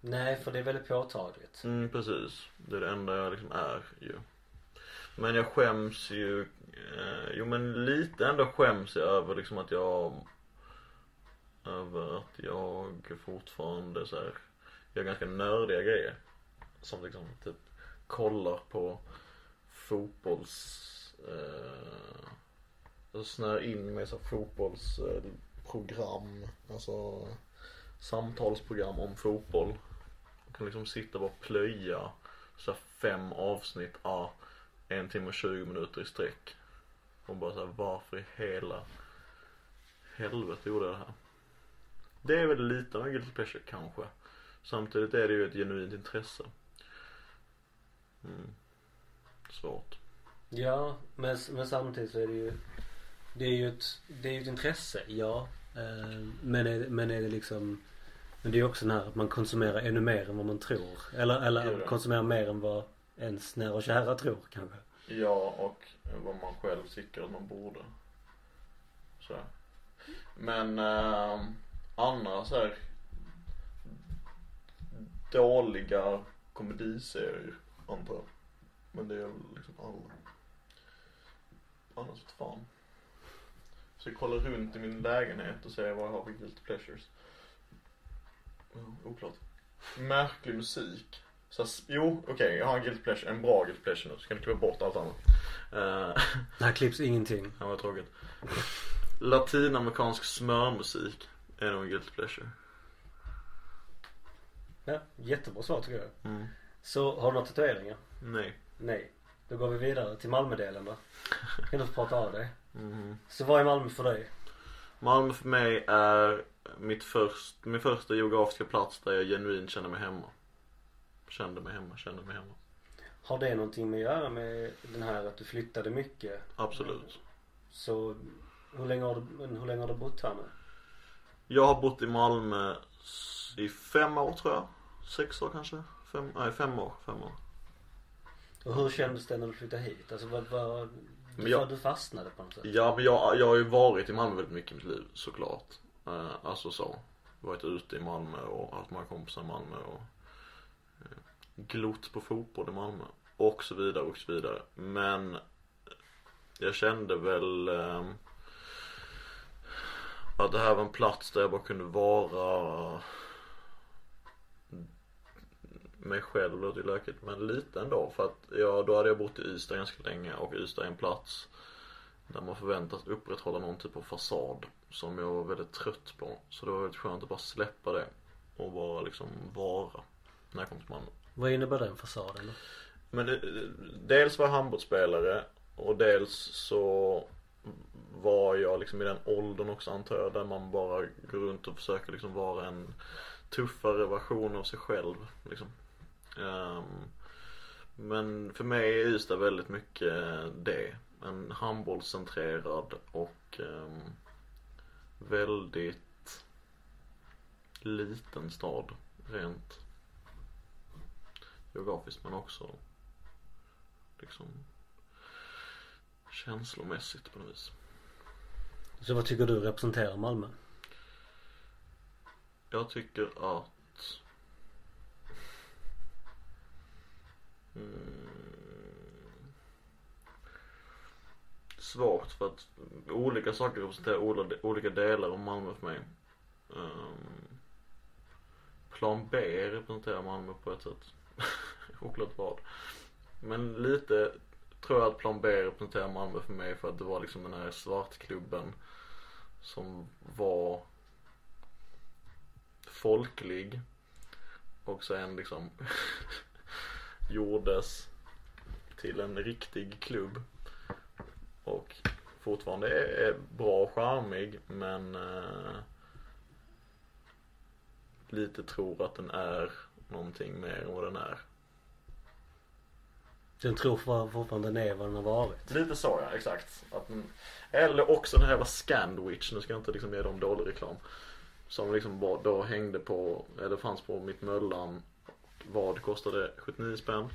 Speaker 1: Nej, för det är väldigt påtagligt.
Speaker 2: Mm, precis. Det är det enda jag liksom är ju. Men jag skäms ju, eh, jo men lite ändå skäms jag över liksom att jag, över att jag fortfarande så här, gör ganska nördiga grejer. Som liksom typ kollar på fotbolls, eh, alltså snör in mig så fotbollsprogram, eh, alltså samtalsprogram om fotboll. Jag kan liksom sitta och bara plöja så här fem avsnitt, ja, en timme och 20 minuter i sträck. Och bara såhär, varför i hela helvete gjorde jag det här? Det är väl lite av en guilty pleasure kanske. Samtidigt är det ju ett genuint intresse. Mm. Svårt.
Speaker 1: Ja, men, men samtidigt så är det ju Det är ju ett, det är ju ett intresse, ja. Eh, men, är, men är det liksom Men det är ju också den här att man konsumerar ännu mer än vad man tror. Eller, eller konsumerar mer än vad ens nära och kära tror kanske.
Speaker 2: Ja, och vad man själv tycker att man borde. Så. Men äh, andra så här dåliga komediserier, antar jag. Men det är väl liksom alla. Annars vet fan. Så jag kollar runt i min lägenhet och ser vad jag har för guilty pleasures. Ja, oklart. Märklig musik. Så, jo, okej, jag har en guilty pleasure, en bra guilty pleasure nu. Så kan du klippa bort allt annat. Uh,
Speaker 1: Här klipps ingenting.
Speaker 2: det var tråkigt. Latinamerikansk smörmusik är nog en guilty pleasure.
Speaker 1: Ja, jättebra svar tycker jag.
Speaker 2: Mm.
Speaker 1: Så har du några tatueringar?
Speaker 2: Nej.
Speaker 1: Nej. Då går vi vidare till Malmödelen då. Kan du få prata av dig?
Speaker 2: Mhm.
Speaker 1: Så vad är Malmö för dig?
Speaker 2: Malmö för mig är mitt först, min första geografiska plats där jag genuint känner mig hemma. Kände mig hemma, kände mig hemma.
Speaker 1: Har det någonting med att göra med den här att du flyttade mycket?
Speaker 2: Absolut.
Speaker 1: Så hur länge har du, hur länge har du bott här nu?
Speaker 2: Jag har bott i Malmö i fem år tror jag. Sex år kanske. Fem, nej fem år, fem år.
Speaker 1: Och hur kändes det när du flyttade hit? Alltså vad, vad, du,
Speaker 2: jag-
Speaker 1: du fastnade på något sätt?
Speaker 2: Ja men jag, jag har ju varit i Malmö väldigt mycket i mitt liv såklart. Eh, alltså så. Varit ute i Malmö och haft många kompisar i Malmö och eh, glott på fotboll i Malmö. Och så vidare och så vidare. Men jag kände väl eh, att det här var en plats där jag bara kunde vara mig själv låter ju lökigt men lite ändå för att jag, då hade jag bott i Ystad ganska länge och Ystad är en plats där man förväntas upprätthålla någon typ av fasad som jag var väldigt trött på. Så det var väldigt skönt att bara släppa det och bara liksom vara när jag kom till Malmö.
Speaker 1: Vad innebär den fasaden då?
Speaker 2: Men det, dels var jag handbollsspelare och dels så var jag liksom i den åldern också antar jag där man bara går runt och försöker liksom vara en tuffare version av sig själv liksom. Um, men för mig är Ystad väldigt mycket det. En handbollscentrerad och um, väldigt liten stad rent geografiskt men också liksom känslomässigt på något vis.
Speaker 1: Så vad tycker du representerar Malmö?
Speaker 2: Jag tycker att mm, Svårt för att olika saker representerar olika delar av Malmö för mig. Ehm, plan B representerar Malmö på ett sätt. Oklart vad. Men lite tror jag att plan B representerar Malmö för mig för att det var liksom den här svartklubben som var folklig och sen liksom gjordes till en riktig klubb och fortfarande är, är bra och charmig men eh, lite tror att den är någonting mer än vad den är.
Speaker 1: Den tror fortfarande den är vad den har varit.
Speaker 2: Lite så ja, exakt. Att den, eller också den här jävla Scandwich, nu ska jag inte liksom ge dem dålig reklam. Som liksom bara då hängde på, eller fanns på mitt Möllan. Vad kostade 79 spänn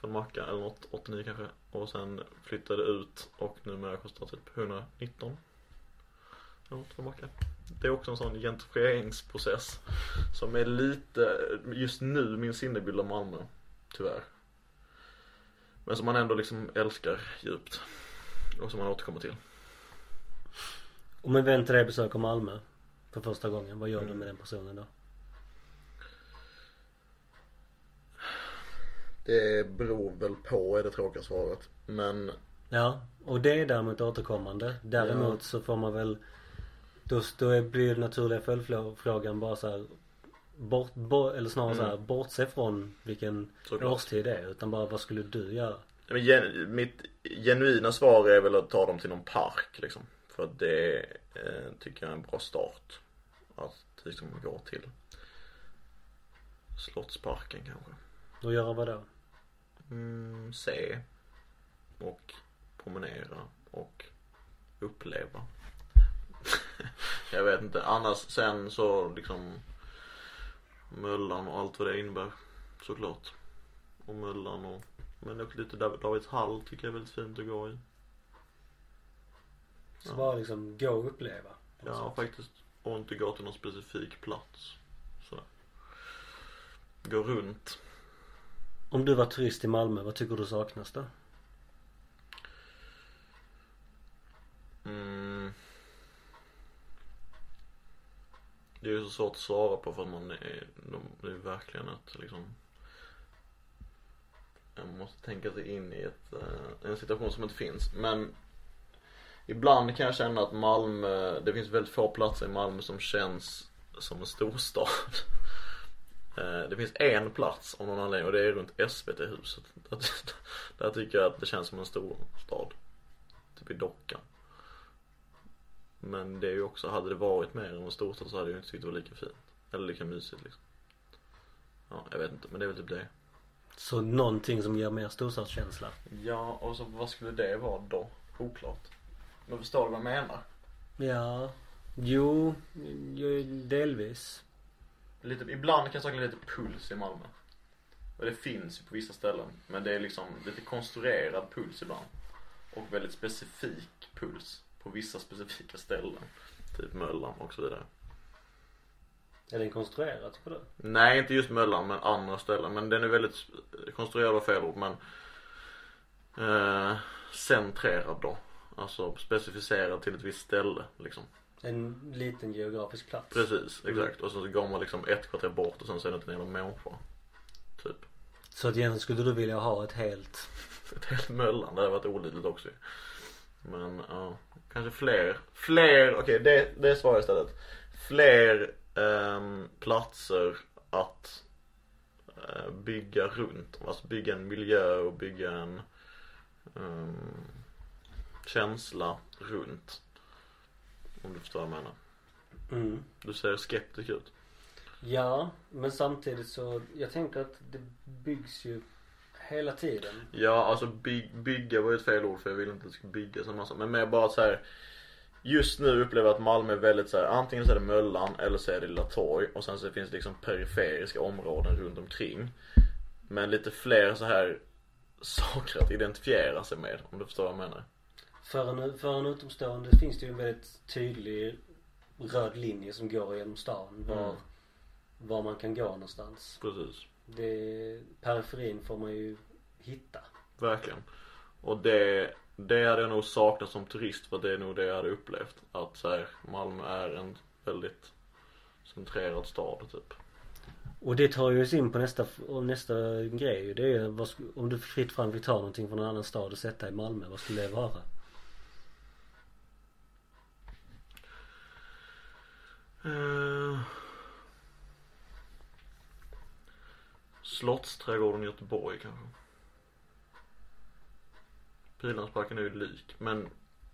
Speaker 2: för en macka eller något, 89 kanske. Och sen flyttade ut och numera kostar typ 119. Eller något för en macka. Det är också en sån gentrifieringsprocess. Som är lite, just nu, min sinnebild av Malmö. Tyvärr. Men som man ändå liksom älskar djupt. Och som man återkommer till.
Speaker 1: Om en vän till dig besöker Malmö för första gången, vad gör du
Speaker 2: Mm.
Speaker 1: med den personen då?
Speaker 2: Det beror väl på är det tråkiga svaret. Men
Speaker 1: Ja, och det är däremot återkommande. Däremot
Speaker 2: Ja.
Speaker 1: så får man väl Då, då blir den naturliga följdfrågan bara så här, bort, bort, eller snarare
Speaker 2: Mm.
Speaker 1: så här, bortse från vilken
Speaker 2: Såklart.
Speaker 1: årstid det är. Utan bara vad skulle du göra?
Speaker 2: Men gen, mitt genuina svar är väl att ta dem till någon park liksom. För det eh, tycker jag är en bra start. Att liksom gå till Slottsparken kanske.
Speaker 1: Och göra vad då?
Speaker 2: Mm, se och promenera och uppleva. jag vet inte. Annars sen så liksom Möllan och allt vad det innebär såklart. Och Möllan och men också lite Dav- Davids hall tycker jag är väldigt fint att gå i.
Speaker 1: Så
Speaker 2: Ja.
Speaker 1: bara liksom gå och uppleva.
Speaker 2: Ja
Speaker 1: sätt.
Speaker 2: faktiskt. Och inte gå till någon specifik plats. Sådär. Gå runt.
Speaker 1: Om du var turist i Malmö, vad tycker du saknas då?
Speaker 2: Det är ju så svårt att svara på för att man är, de, det är verkligen ett liksom Man måste tänka sig in i ett, eh, en situation som inte finns. Men Ibland kan jag känna att Malmö, det finns väldigt få platser i Malmö som känns som en storstad. Eh, det finns en plats av någon anledning och det är runt SVT-huset där, där tycker jag att det känns som en storstad. Typ i Dockan men det är ju också, hade det varit mer än en storstad så hade jag inte tyckt det var lika fint. Eller lika mysigt liksom. Ja, jag vet inte men det är väl typ det.
Speaker 1: Så någonting som ger mer storstadskänsla?
Speaker 2: Ja, och så vad skulle det vara då? Oklart. Men förstår du vad jag menar?
Speaker 1: Ja, jo, delvis.
Speaker 2: Lite, ibland kan jag sakna lite puls i Malmö. Och det finns ju på vissa ställen. Men det är liksom lite konstruerad puls ibland. Och väldigt specifik puls på vissa specifika ställen. Typ Möllan och så vidare.
Speaker 1: Är den konstruerad tycker du?
Speaker 2: Nej inte just Möllan men andra ställen. Men den är väldigt konstruerad var fel ord men eh, centrerad då. Alltså specificerad till ett visst ställe liksom.
Speaker 1: En liten geografisk plats?
Speaker 2: Precis, exakt. Och så går man liksom ett kvarter bort och sen så är det inte en jävla människa. Typ.
Speaker 1: Så att egentligen skulle du vilja ha ett helt
Speaker 2: Ett helt Möllan, det hade varit olidligt också Men ja, kanske fler. Fler, okej okay, det, det svarar jag istället. Fler um, platser att uh, bygga runt. Alltså bygga en miljö och bygga en um, känsla runt. Om du förstår vad jag menar.
Speaker 1: mm.
Speaker 2: Du ser skeptisk ut.
Speaker 1: Ja, men samtidigt så, jag tänker att det byggs ju hela tiden.
Speaker 2: Ja, alltså by, bygga var ju ett fel ord för jag vill inte att det ska byggas en massa. Men mer bara så här. Just nu upplever jag att Malmö är väldigt så här, antingen så är det Möllan eller så är det Lilla Torg och sen så finns det liksom periferiska områden runt omkring. Men lite fler så här saker att identifiera sig med om du förstår vad jag menar.
Speaker 1: För en, för en utomstående finns det ju en väldigt tydlig röd linje som går genom stan. Var,
Speaker 2: Mm.
Speaker 1: var man kan gå någonstans.
Speaker 2: Precis.
Speaker 1: Det, periferin får man ju hitta.
Speaker 2: Verkligen. Och det, det hade jag nog saknat som turist för det är nog det jag hade upplevt. Att så här, Malmö är en väldigt centrerad stad typ.
Speaker 1: Och det tar ju oss in på nästa, nästa grej Det är vad, om du fritt fram fick ta någonting från en annan stad och sätta i Malmö, vad skulle det vara?
Speaker 2: Uh, Slottsträdgården i Göteborg kanske. Pildammsparken är ju lik men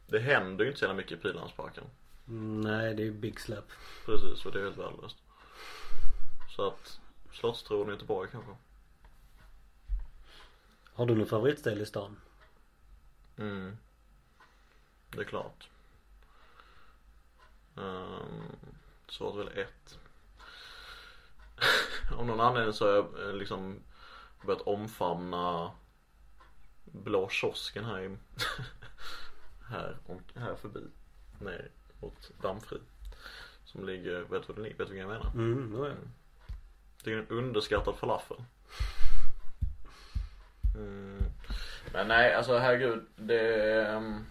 Speaker 2: det händer ju inte så jävla mycket i Pildammsparken.
Speaker 1: Mm, nej, det är ju Big Slap.
Speaker 2: Precis och det är helt värdelöst. Så att Slottsträdgården i Göteborg kanske.
Speaker 1: Har du någon favoritställe i stan?
Speaker 2: Mm. Det är klart. Um, så var det väl ett. Av någon anledning så har jag eh, liksom börjat omfamna Blå kiosken här i, här, här förbi. Ner mot Dammfri. Som ligger, vet du vad? Vet du vad jag menar?
Speaker 1: Mm, då är det.
Speaker 2: Det är en underskattad falafel. Mm. Men nej, alltså herregud. Det... Um,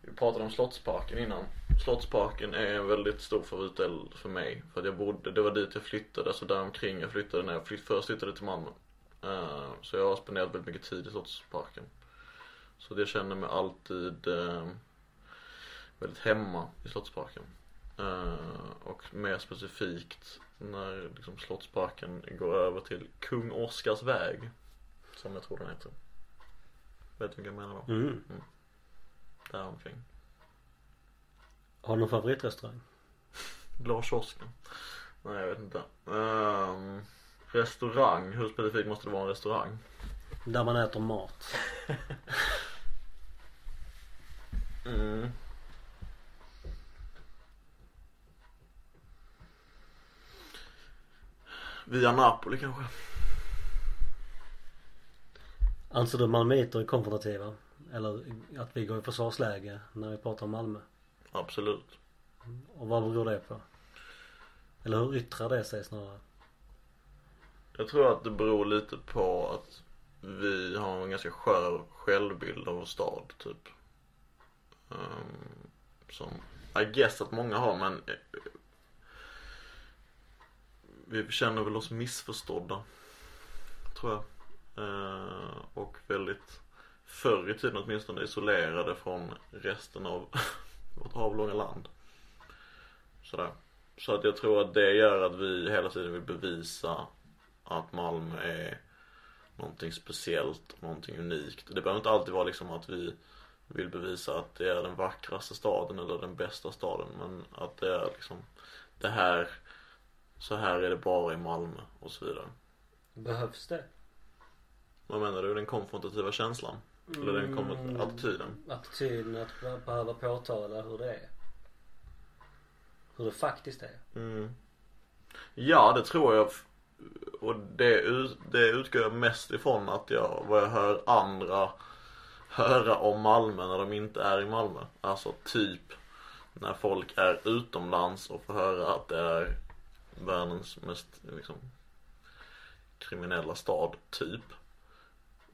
Speaker 2: vi pratade om Slottsparken innan. Slottsparken är en väldigt stor favoritdel för mig. För att jag bodde, det var dit jag flyttade, alltså där omkring jag flyttade när jag flytt, först flyttade till Malmö. Uh, så jag har spenderat väldigt mycket tid i Slottsparken. Så jag känner mig alltid uh, väldigt hemma i Slottsparken. Uh, och mer specifikt när liksom Slottsparken går över till Kung Oscars väg. Som jag tror den heter. Vet du vilken jag menar då?
Speaker 1: Mm.
Speaker 2: Där omkring.
Speaker 1: Har du någon favoritrestaurang?
Speaker 2: Blå kiosken. Nej jag vet inte. Ehm, restaurang, hur specifikt måste det vara en restaurang?
Speaker 1: Där man äter mat.
Speaker 2: Mm. Via Napoli kanske?
Speaker 1: Anser du malmöiter är konfrontativa? Eller att vi går i försvarsläge när vi pratar om Malmö?
Speaker 2: Absolut.
Speaker 1: Och vad beror det på? Eller hur yttrar det sig snarare?
Speaker 2: Jag tror att det beror lite på att vi har en ganska skör självbild av vår stad typ. Um, som I guess att många har men eh, vi känner väl oss missförstådda. Tror jag. Uh, och väldigt förr i tiden åtminstone isolerade från resten av vårt avlånga land. Sådär. Så att jag tror att det gör att vi hela tiden vill bevisa att Malmö är någonting speciellt, någonting unikt. Det behöver inte alltid vara liksom att vi vill bevisa att det är den vackraste staden eller den bästa staden. Men att det är liksom det här, så här är det bara i Malmö och så vidare.
Speaker 1: Behövs det?
Speaker 2: Vad menar du? Den konfrontativa känslan? Eller den kommer, attityden?
Speaker 1: Attityden att behöva påtala hur det är. Hur det faktiskt är.
Speaker 2: Mm. Ja, det tror jag. Och det, det utgår jag mest ifrån att jag, vad jag hör andra höra om Malmö när de inte är i Malmö. Alltså typ när folk är utomlands och får höra att det är världens mest liksom kriminella stad, typ.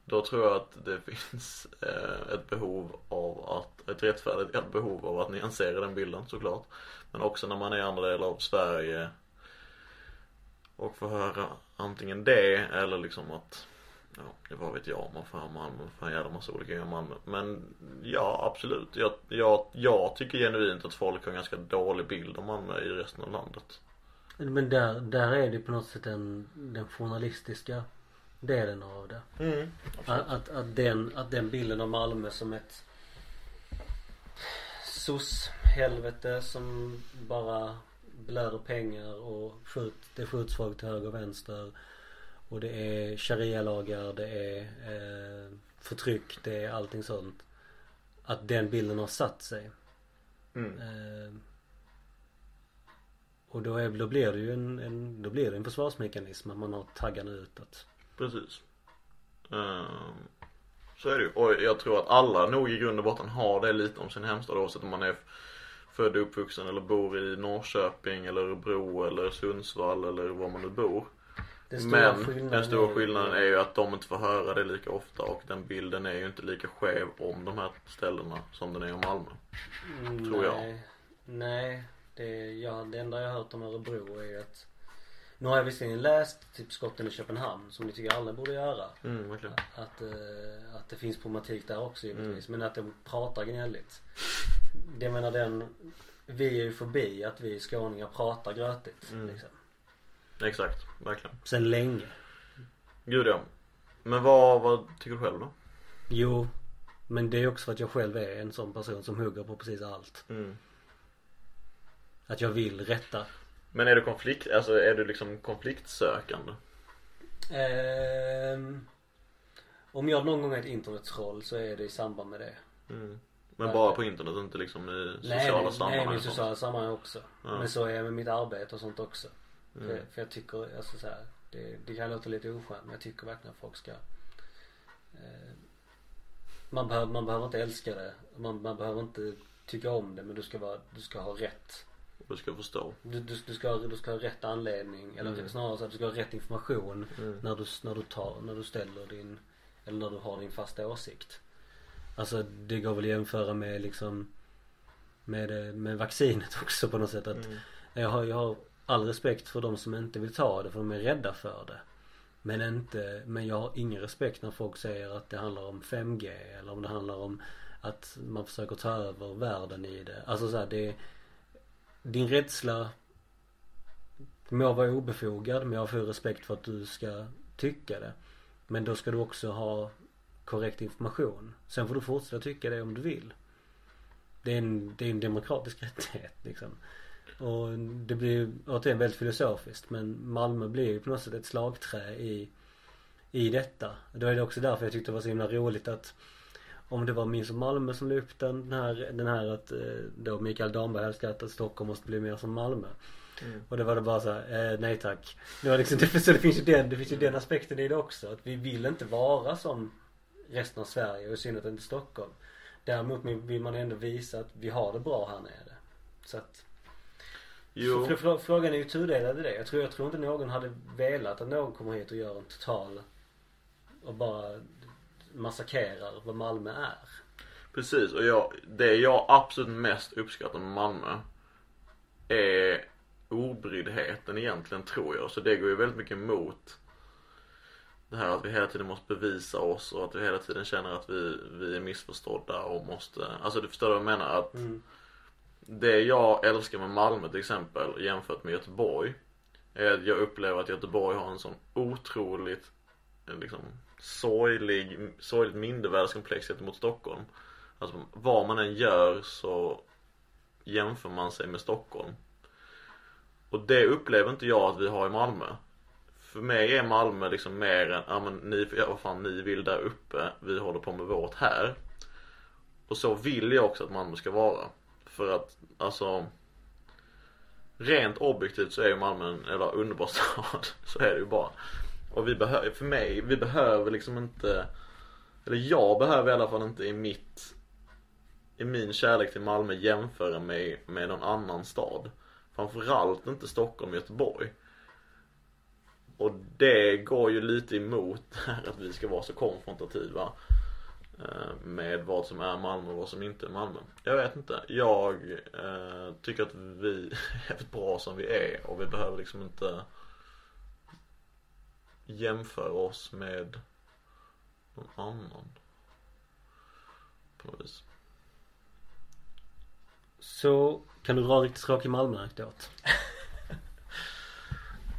Speaker 2: Då tror jag att det finns eh, ett behov av att, ett rättfärdigt behov av att nyansera den bilden såklart. Men också när man är i andra delar av Sverige och får höra antingen det eller liksom att Ja, det var vet jag, man får höra Malmö, man får en jävla massa olika grejer Malmö. Men ja, absolut. Jag, jag, jag tycker genuint att folk har en ganska dålig bild om Malmö i resten av landet.
Speaker 1: Men där, där är det på något sätt den, den journalistiska delen av det.
Speaker 2: Mm,
Speaker 1: att, att, att, den, att den bilden av Malmö som ett soc-helvete som bara blöder pengar och skjut, det skjuts folk till höger och vänster. Och det är sharia-lagar, det är eh, förtryck, det är allting sånt. Att den bilden har satt sig.
Speaker 2: Mm.
Speaker 1: Eh, och då, är, då blir det ju en, en, då blir det en försvarsmekanism att man har taggarna utåt.
Speaker 2: Precis. Um, så är det ju. Och jag tror att alla nog i grund och botten har det lite om sin hemstad oavsett om man är född och uppvuxen eller bor i Norrköping eller Örebro eller Sundsvall eller var man nu bor. Men den stora skillnaden är ju att de inte får höra det lika ofta och den bilden är ju inte lika skev om de här ställena som den är om Malmö. Mm, tror jag.
Speaker 1: Nej, det, ja, det enda jag har hört om Örebro är ju att nu har jag visserligen läst typ skotten i Köpenhamn som ni tycker alla borde göra.
Speaker 2: Mm, verkligen.
Speaker 1: Att, uh, att det finns problematik där också givetvis. Mm. Men att de pratar gnälligt. Det menar den, vi är ju förbi att vi skåningar pratar grötigt. Mm. Liksom.
Speaker 2: Exakt, verkligen.
Speaker 1: Sen länge.
Speaker 2: Gud ja. Men vad, vad tycker du själv då?
Speaker 1: Jo, men det är också för att jag själv är en sån person som hugger på precis allt.
Speaker 2: Mm.
Speaker 1: Att jag vill rätta.
Speaker 2: Men är du konflikt, alltså är du liksom konfliktsökande?
Speaker 1: Eh, om jag någon gång är ett internettroll så är det i samband med det.
Speaker 2: Mm. Men bara på internet, inte liksom i sociala nej, sammanhang?
Speaker 1: Nej, i sociala sammanhang också. Ja. Men så är jag med mitt arbete och sånt också. Mm. För, för, jag tycker, alltså så här, det, det kan låta lite oskönt men jag tycker verkligen att folk ska eh, man, behöver, man behöver inte älska det. Man, man behöver inte tycka om det men du ska vara, du ska ha rätt.
Speaker 2: Du ska förstå.
Speaker 1: Du, du, du, ska, du ska ha rätt anledning eller mm. snarare så att du ska ha rätt information mm. när, du, när du tar, när du ställer din eller när du har din fasta åsikt. Alltså det går väl att jämföra med liksom med, med vaccinet också på något sätt att mm. jag, har, jag har all respekt för de som inte vill ta det för de är rädda för det. Men inte, men jag har ingen respekt när folk säger att det handlar om 5G eller om det handlar om att man försöker ta över världen i det. Alltså så här, det din rädsla må vara obefogad men jag har full respekt för att du ska tycka det. Men då ska du också ha korrekt information. Sen får du fortsätta tycka det om du vill. Det är en, det är en demokratisk rättighet liksom. Och det blir återigen väldigt filosofiskt men Malmö blir ju på något sätt ett slagträ i i detta. Då är det också därför jag tyckte det var så himla roligt att om det var Minns Malmö som la upp den, den här, den här att eh, då Mikael Damberg skrivit att Stockholm måste bli mer som Malmö. Mm. Och det var det bara så här, eh, nej tack. Det var liksom, det, så det finns ju den, det finns ju den aspekten i det också. Att vi vill inte vara som resten av Sverige och i synnerhet inte Stockholm. Däremot vill man ändå visa att vi har det bra här nere. Så att
Speaker 2: Jo.
Speaker 1: För, frågan är ju tudelad i det. Jag tror, jag tror inte någon hade velat att någon kommer hit och gör en total och bara massakrerar vad Malmö är.
Speaker 2: Precis och jag, det jag absolut mest uppskattar med Malmö är obryddheten egentligen tror jag. Så det går ju väldigt mycket emot det här att vi hela tiden måste bevisa oss och att vi hela tiden känner att vi, vi är missförstådda och måste, alltså du förstår vad jag menar? Att
Speaker 1: Mm.
Speaker 2: det jag älskar med Malmö till exempel jämfört med Göteborg är att jag upplever att Göteborg har en sån otroligt liksom sorglig, sorgligt mindervärdeskomplex gentemot Stockholm. Alltså vad man än gör så jämför man sig med Stockholm. Och det upplever inte jag att vi har i Malmö. För mig är Malmö liksom mer än, ja men ni, ja, vad fan ni vill där uppe, vi håller på med vårt här. Och så vill jag också att Malmö ska vara. För att, alltså Rent objektivt så är ju Malmö en jävla underbar stad. Så är det ju bara. Och vi behöver, för mig, vi behöver liksom inte Eller jag behöver i alla fall inte i mitt I min kärlek till Malmö jämföra mig med någon annan stad. Framförallt inte Stockholm och Göteborg. Och det går ju lite emot det här att vi ska vara så konfrontativa eh, med vad som är Malmö och vad som inte är Malmö. Jag vet inte. Jag eh, tycker att vi är bra som vi är och vi behöver liksom inte jämföra oss med någon annan. På något vis.
Speaker 1: Så kan du dra riktigt tråkig Malmö-anekdot?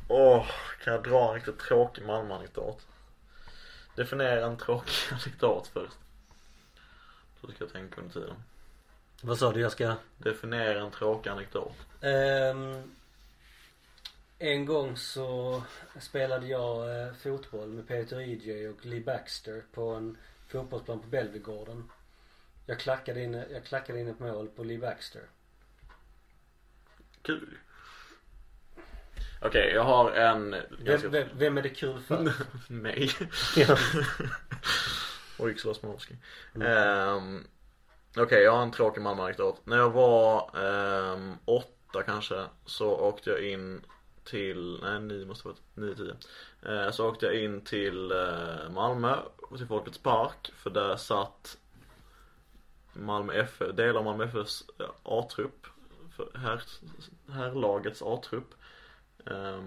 Speaker 2: Åh, kan jag dra en riktigt tråkig Malmö-anekdot? Definiera en tråkig anekdot först. Så ska jag tänka under tiden.
Speaker 1: Vad sa du? Jag ska...
Speaker 2: Definiera en tråkig anekdot.
Speaker 1: Ehm, en gång så spelade jag eh, fotboll med Peter E.J. och Lee Baxter på en fotbollsplan på Belvedgården. Jag klackade in, jag klackade in ett mål på Lee Baxter.
Speaker 2: Kul. Okej, jag har en ganska...
Speaker 1: Vem, vem, vem är det kul för?
Speaker 2: Mig.
Speaker 1: ja.
Speaker 2: Oj, så Småski. Um, Okej, jag har en tråkig Malmö-anekdot. När jag var ehm, åtta kanske så åkte jag in till, nej 9 måste vara varit, nio, tio. Eh, så åkte jag in till eh, Malmö, till Folkets Park. För där satt Malmö FF, delar av Malmö FFs A-trupp. För här, herrlagets A-trupp. Eh,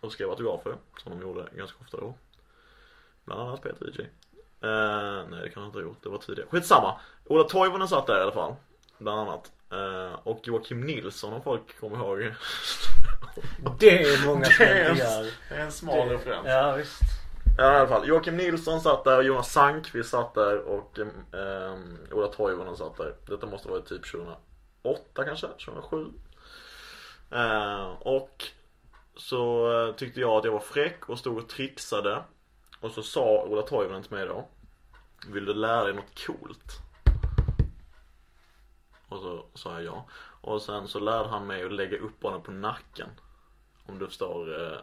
Speaker 2: och skrev autografer, som de gjorde ganska ofta då. Bland annat Peter DJ. Eh, nej det kan han inte ha gjort, det var tidigare. Skitsamma! Ola Toivonen satt där i alla fall. Bland annat. Uh, och Joakim Nilsson om folk kommer ihåg.
Speaker 1: Det är många som inte gör.
Speaker 2: Det är en smal
Speaker 1: Det-
Speaker 2: referens.
Speaker 1: Ja visst.
Speaker 2: Ja, i alla fall. Joakim Nilsson satt där, Jonas Sankvist satt där och um, Ola Toivonen satt där. Detta måste vara typ 2008 kanske, 2007. Eh, och så eh, tyckte jag att jag var fräck och stod och trixade. Och så sa Ola Toivonen till mig då. Vill du lära dig något coolt? Och så sa jag ja. Och sen så lärde han mig att lägga upp bollen på nacken. Om du förstår eh,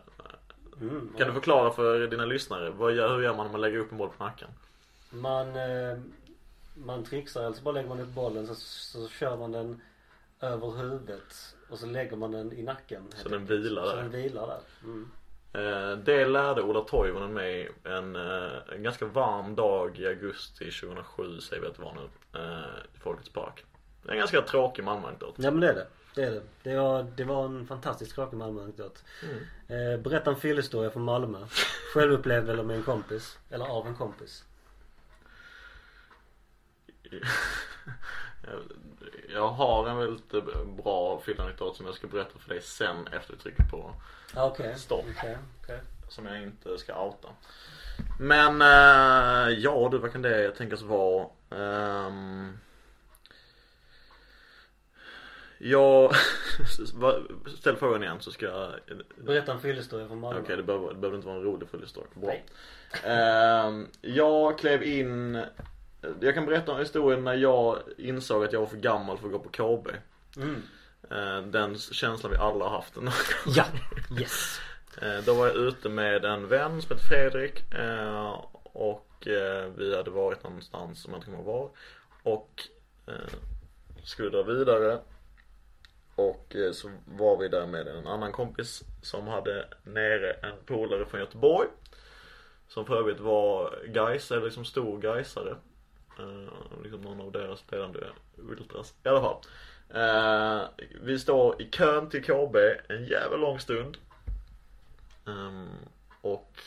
Speaker 1: Mm,
Speaker 2: kan du förklara för dina lyssnare, vad gör, hur gör man när man lägger upp en boll på nacken?
Speaker 1: Man, eh, man trixar, alltså bara lägger man upp bollen så, så kör man den över huvudet och så lägger man den i nacken.
Speaker 2: Så den
Speaker 1: enkelt.
Speaker 2: vilar
Speaker 1: Så
Speaker 2: där.
Speaker 1: den vilar där. Mm.
Speaker 2: Eh, det lärde Ola Toivonen mig en, eh, en ganska varm dag i augusti 2007 säger vi att det var nu. Eh, I Folkets Park. Det är en ganska tråkig Malmö-anekdot.
Speaker 1: Ja men det är det. Det är det. Det var, det var en fantastisk tråkig Malmö-anekdot.
Speaker 2: Mm.
Speaker 1: Eh, berätta en fyllehistoria från Malmö. Självupplevd eller med en kompis. Eller av en kompis.
Speaker 2: Jag- har en väldigt bra fyllanekdot som jag ska berätta för dig sen efter du trycker på
Speaker 1: Ah, Okej.
Speaker 2: Stopp.
Speaker 1: Okej. okej.
Speaker 2: Som jag inte ska outa. Men eh, ja du, vad kan det tänkas vara? Um, jag, ställ frågan igen så ska jag
Speaker 1: Berätta en fyllehistoria från Malmö.
Speaker 2: Okej det, behöver, det behöver inte vara en rolig fyllehistoria. Bra. Ehm, jag klev in Jag kan berätta om historien när jag insåg att jag var för gammal för att gå på KB.
Speaker 1: Mm.
Speaker 2: Eh, Den känslan vi alla har haft.
Speaker 1: Ja. Yes.
Speaker 2: Eh, Då var jag ute med en vän som heter Fredrik eh, och eh, vi hade varit någonstans som jag inte kommer ihåg var och eh, skulle dra vidare och eh, så var vi där med en annan kompis som hade nere en polare från Göteborg. Som för övrigt var Gais, eller liksom stor gaisare. Uh, eh, liksom någon av deras ledande ultras. I alla fall. Uh, vi står i kön till KB en jävla lång stund. Um, och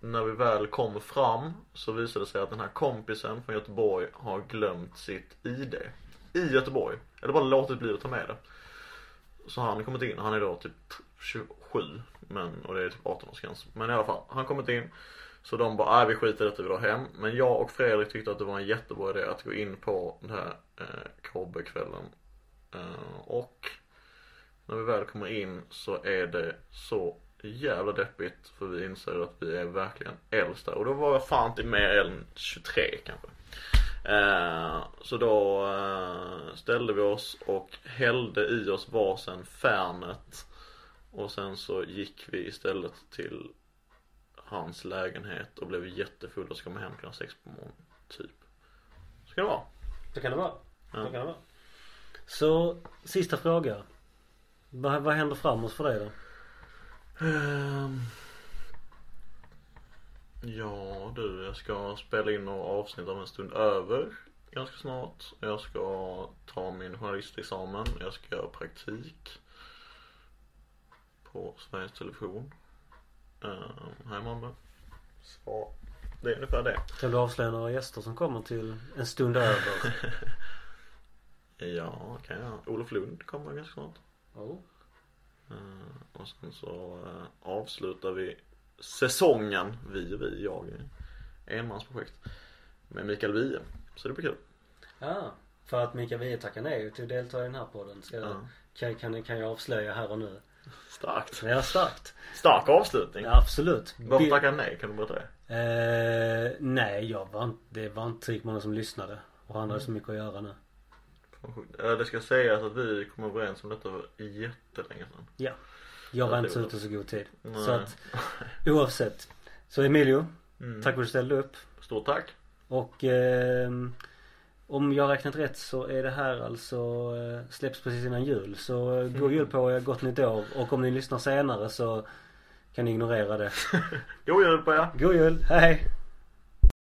Speaker 2: när vi väl kommer fram så visar det sig att den här kompisen från Göteborg har glömt sitt ID. I Göteborg. Eller bara låtit bli att ta med det. Så han har kommit in, han är då typ 27 men, och det är typ 18-årsgräns. Men i alla fall, han har kommit in. Så de bara, nej vi skiter i detta, vi drar hem. Men jag och Fredrik tyckte att det var en jättebra idé att gå in på den här eh, KB-kvällen. Eh, och när vi väl kommer in så är det så jävla deppigt för vi inser att vi är verkligen äldst där. Och då var jag fan inte mer än 23 kanske. Eh, så då eh, ställde vi oss och hällde i oss varsin Fernet. Och sen så gick vi istället till hans lägenhet och blev jättefull och så kom hem klockan sex på morgonen. Typ. Så kan det vara.
Speaker 1: Så kan det vara.
Speaker 2: Ja.
Speaker 1: Så kan det vara. Så sista fråga. Vad, vad händer framåt för dig då?
Speaker 2: Ehm. Ja du, jag ska spela in några avsnitt av En stund över ganska snart. Jag ska ta min journalistexamen. Jag ska göra praktik på Sveriges Television ehm, här i Malmö. Så det är ungefär det.
Speaker 1: Kan du avslöja några gäster som kommer till en stund över?
Speaker 2: Ja, kan jag. Olof Lund kommer ganska snart.
Speaker 1: Oh.
Speaker 2: Eh, och sen så eh, avslutar vi säsongen, vi vi, jag, enmansprojekt med Mikael Wiehe. Så det blir kul.
Speaker 1: Ja, för att Mikael Wiehe tackar nej till att delta i den här podden. Ska
Speaker 2: Ja.
Speaker 1: kan, kan, kan jag avslöja här och nu.
Speaker 2: Starkt.
Speaker 1: Ja, starkt.
Speaker 2: Stark avslutning.
Speaker 1: Ja, absolut.
Speaker 2: Varför tackade han nej? Kan du berätta det?
Speaker 1: Eh, nej, jag var inte, det var inte tillräckligt många som lyssnade. Och han hade så mycket att göra nu.
Speaker 2: Det ska sägas att vi kom överens om detta jättelänge sedan.
Speaker 1: Ja. Jag var inte så ute så god tid.
Speaker 2: Nej.
Speaker 1: Så att oavsett. Så Emilio,
Speaker 2: Mm.
Speaker 1: tack för att du ställde upp.
Speaker 2: Stort tack.
Speaker 1: Och ehm, om jag har räknat rätt så är det här alltså eh, släpps precis innan jul. Så eh, god jul på er, gott nytt år. Och om ni lyssnar senare så kan ni ignorera det.
Speaker 2: God jul på er.
Speaker 1: God jul, hej!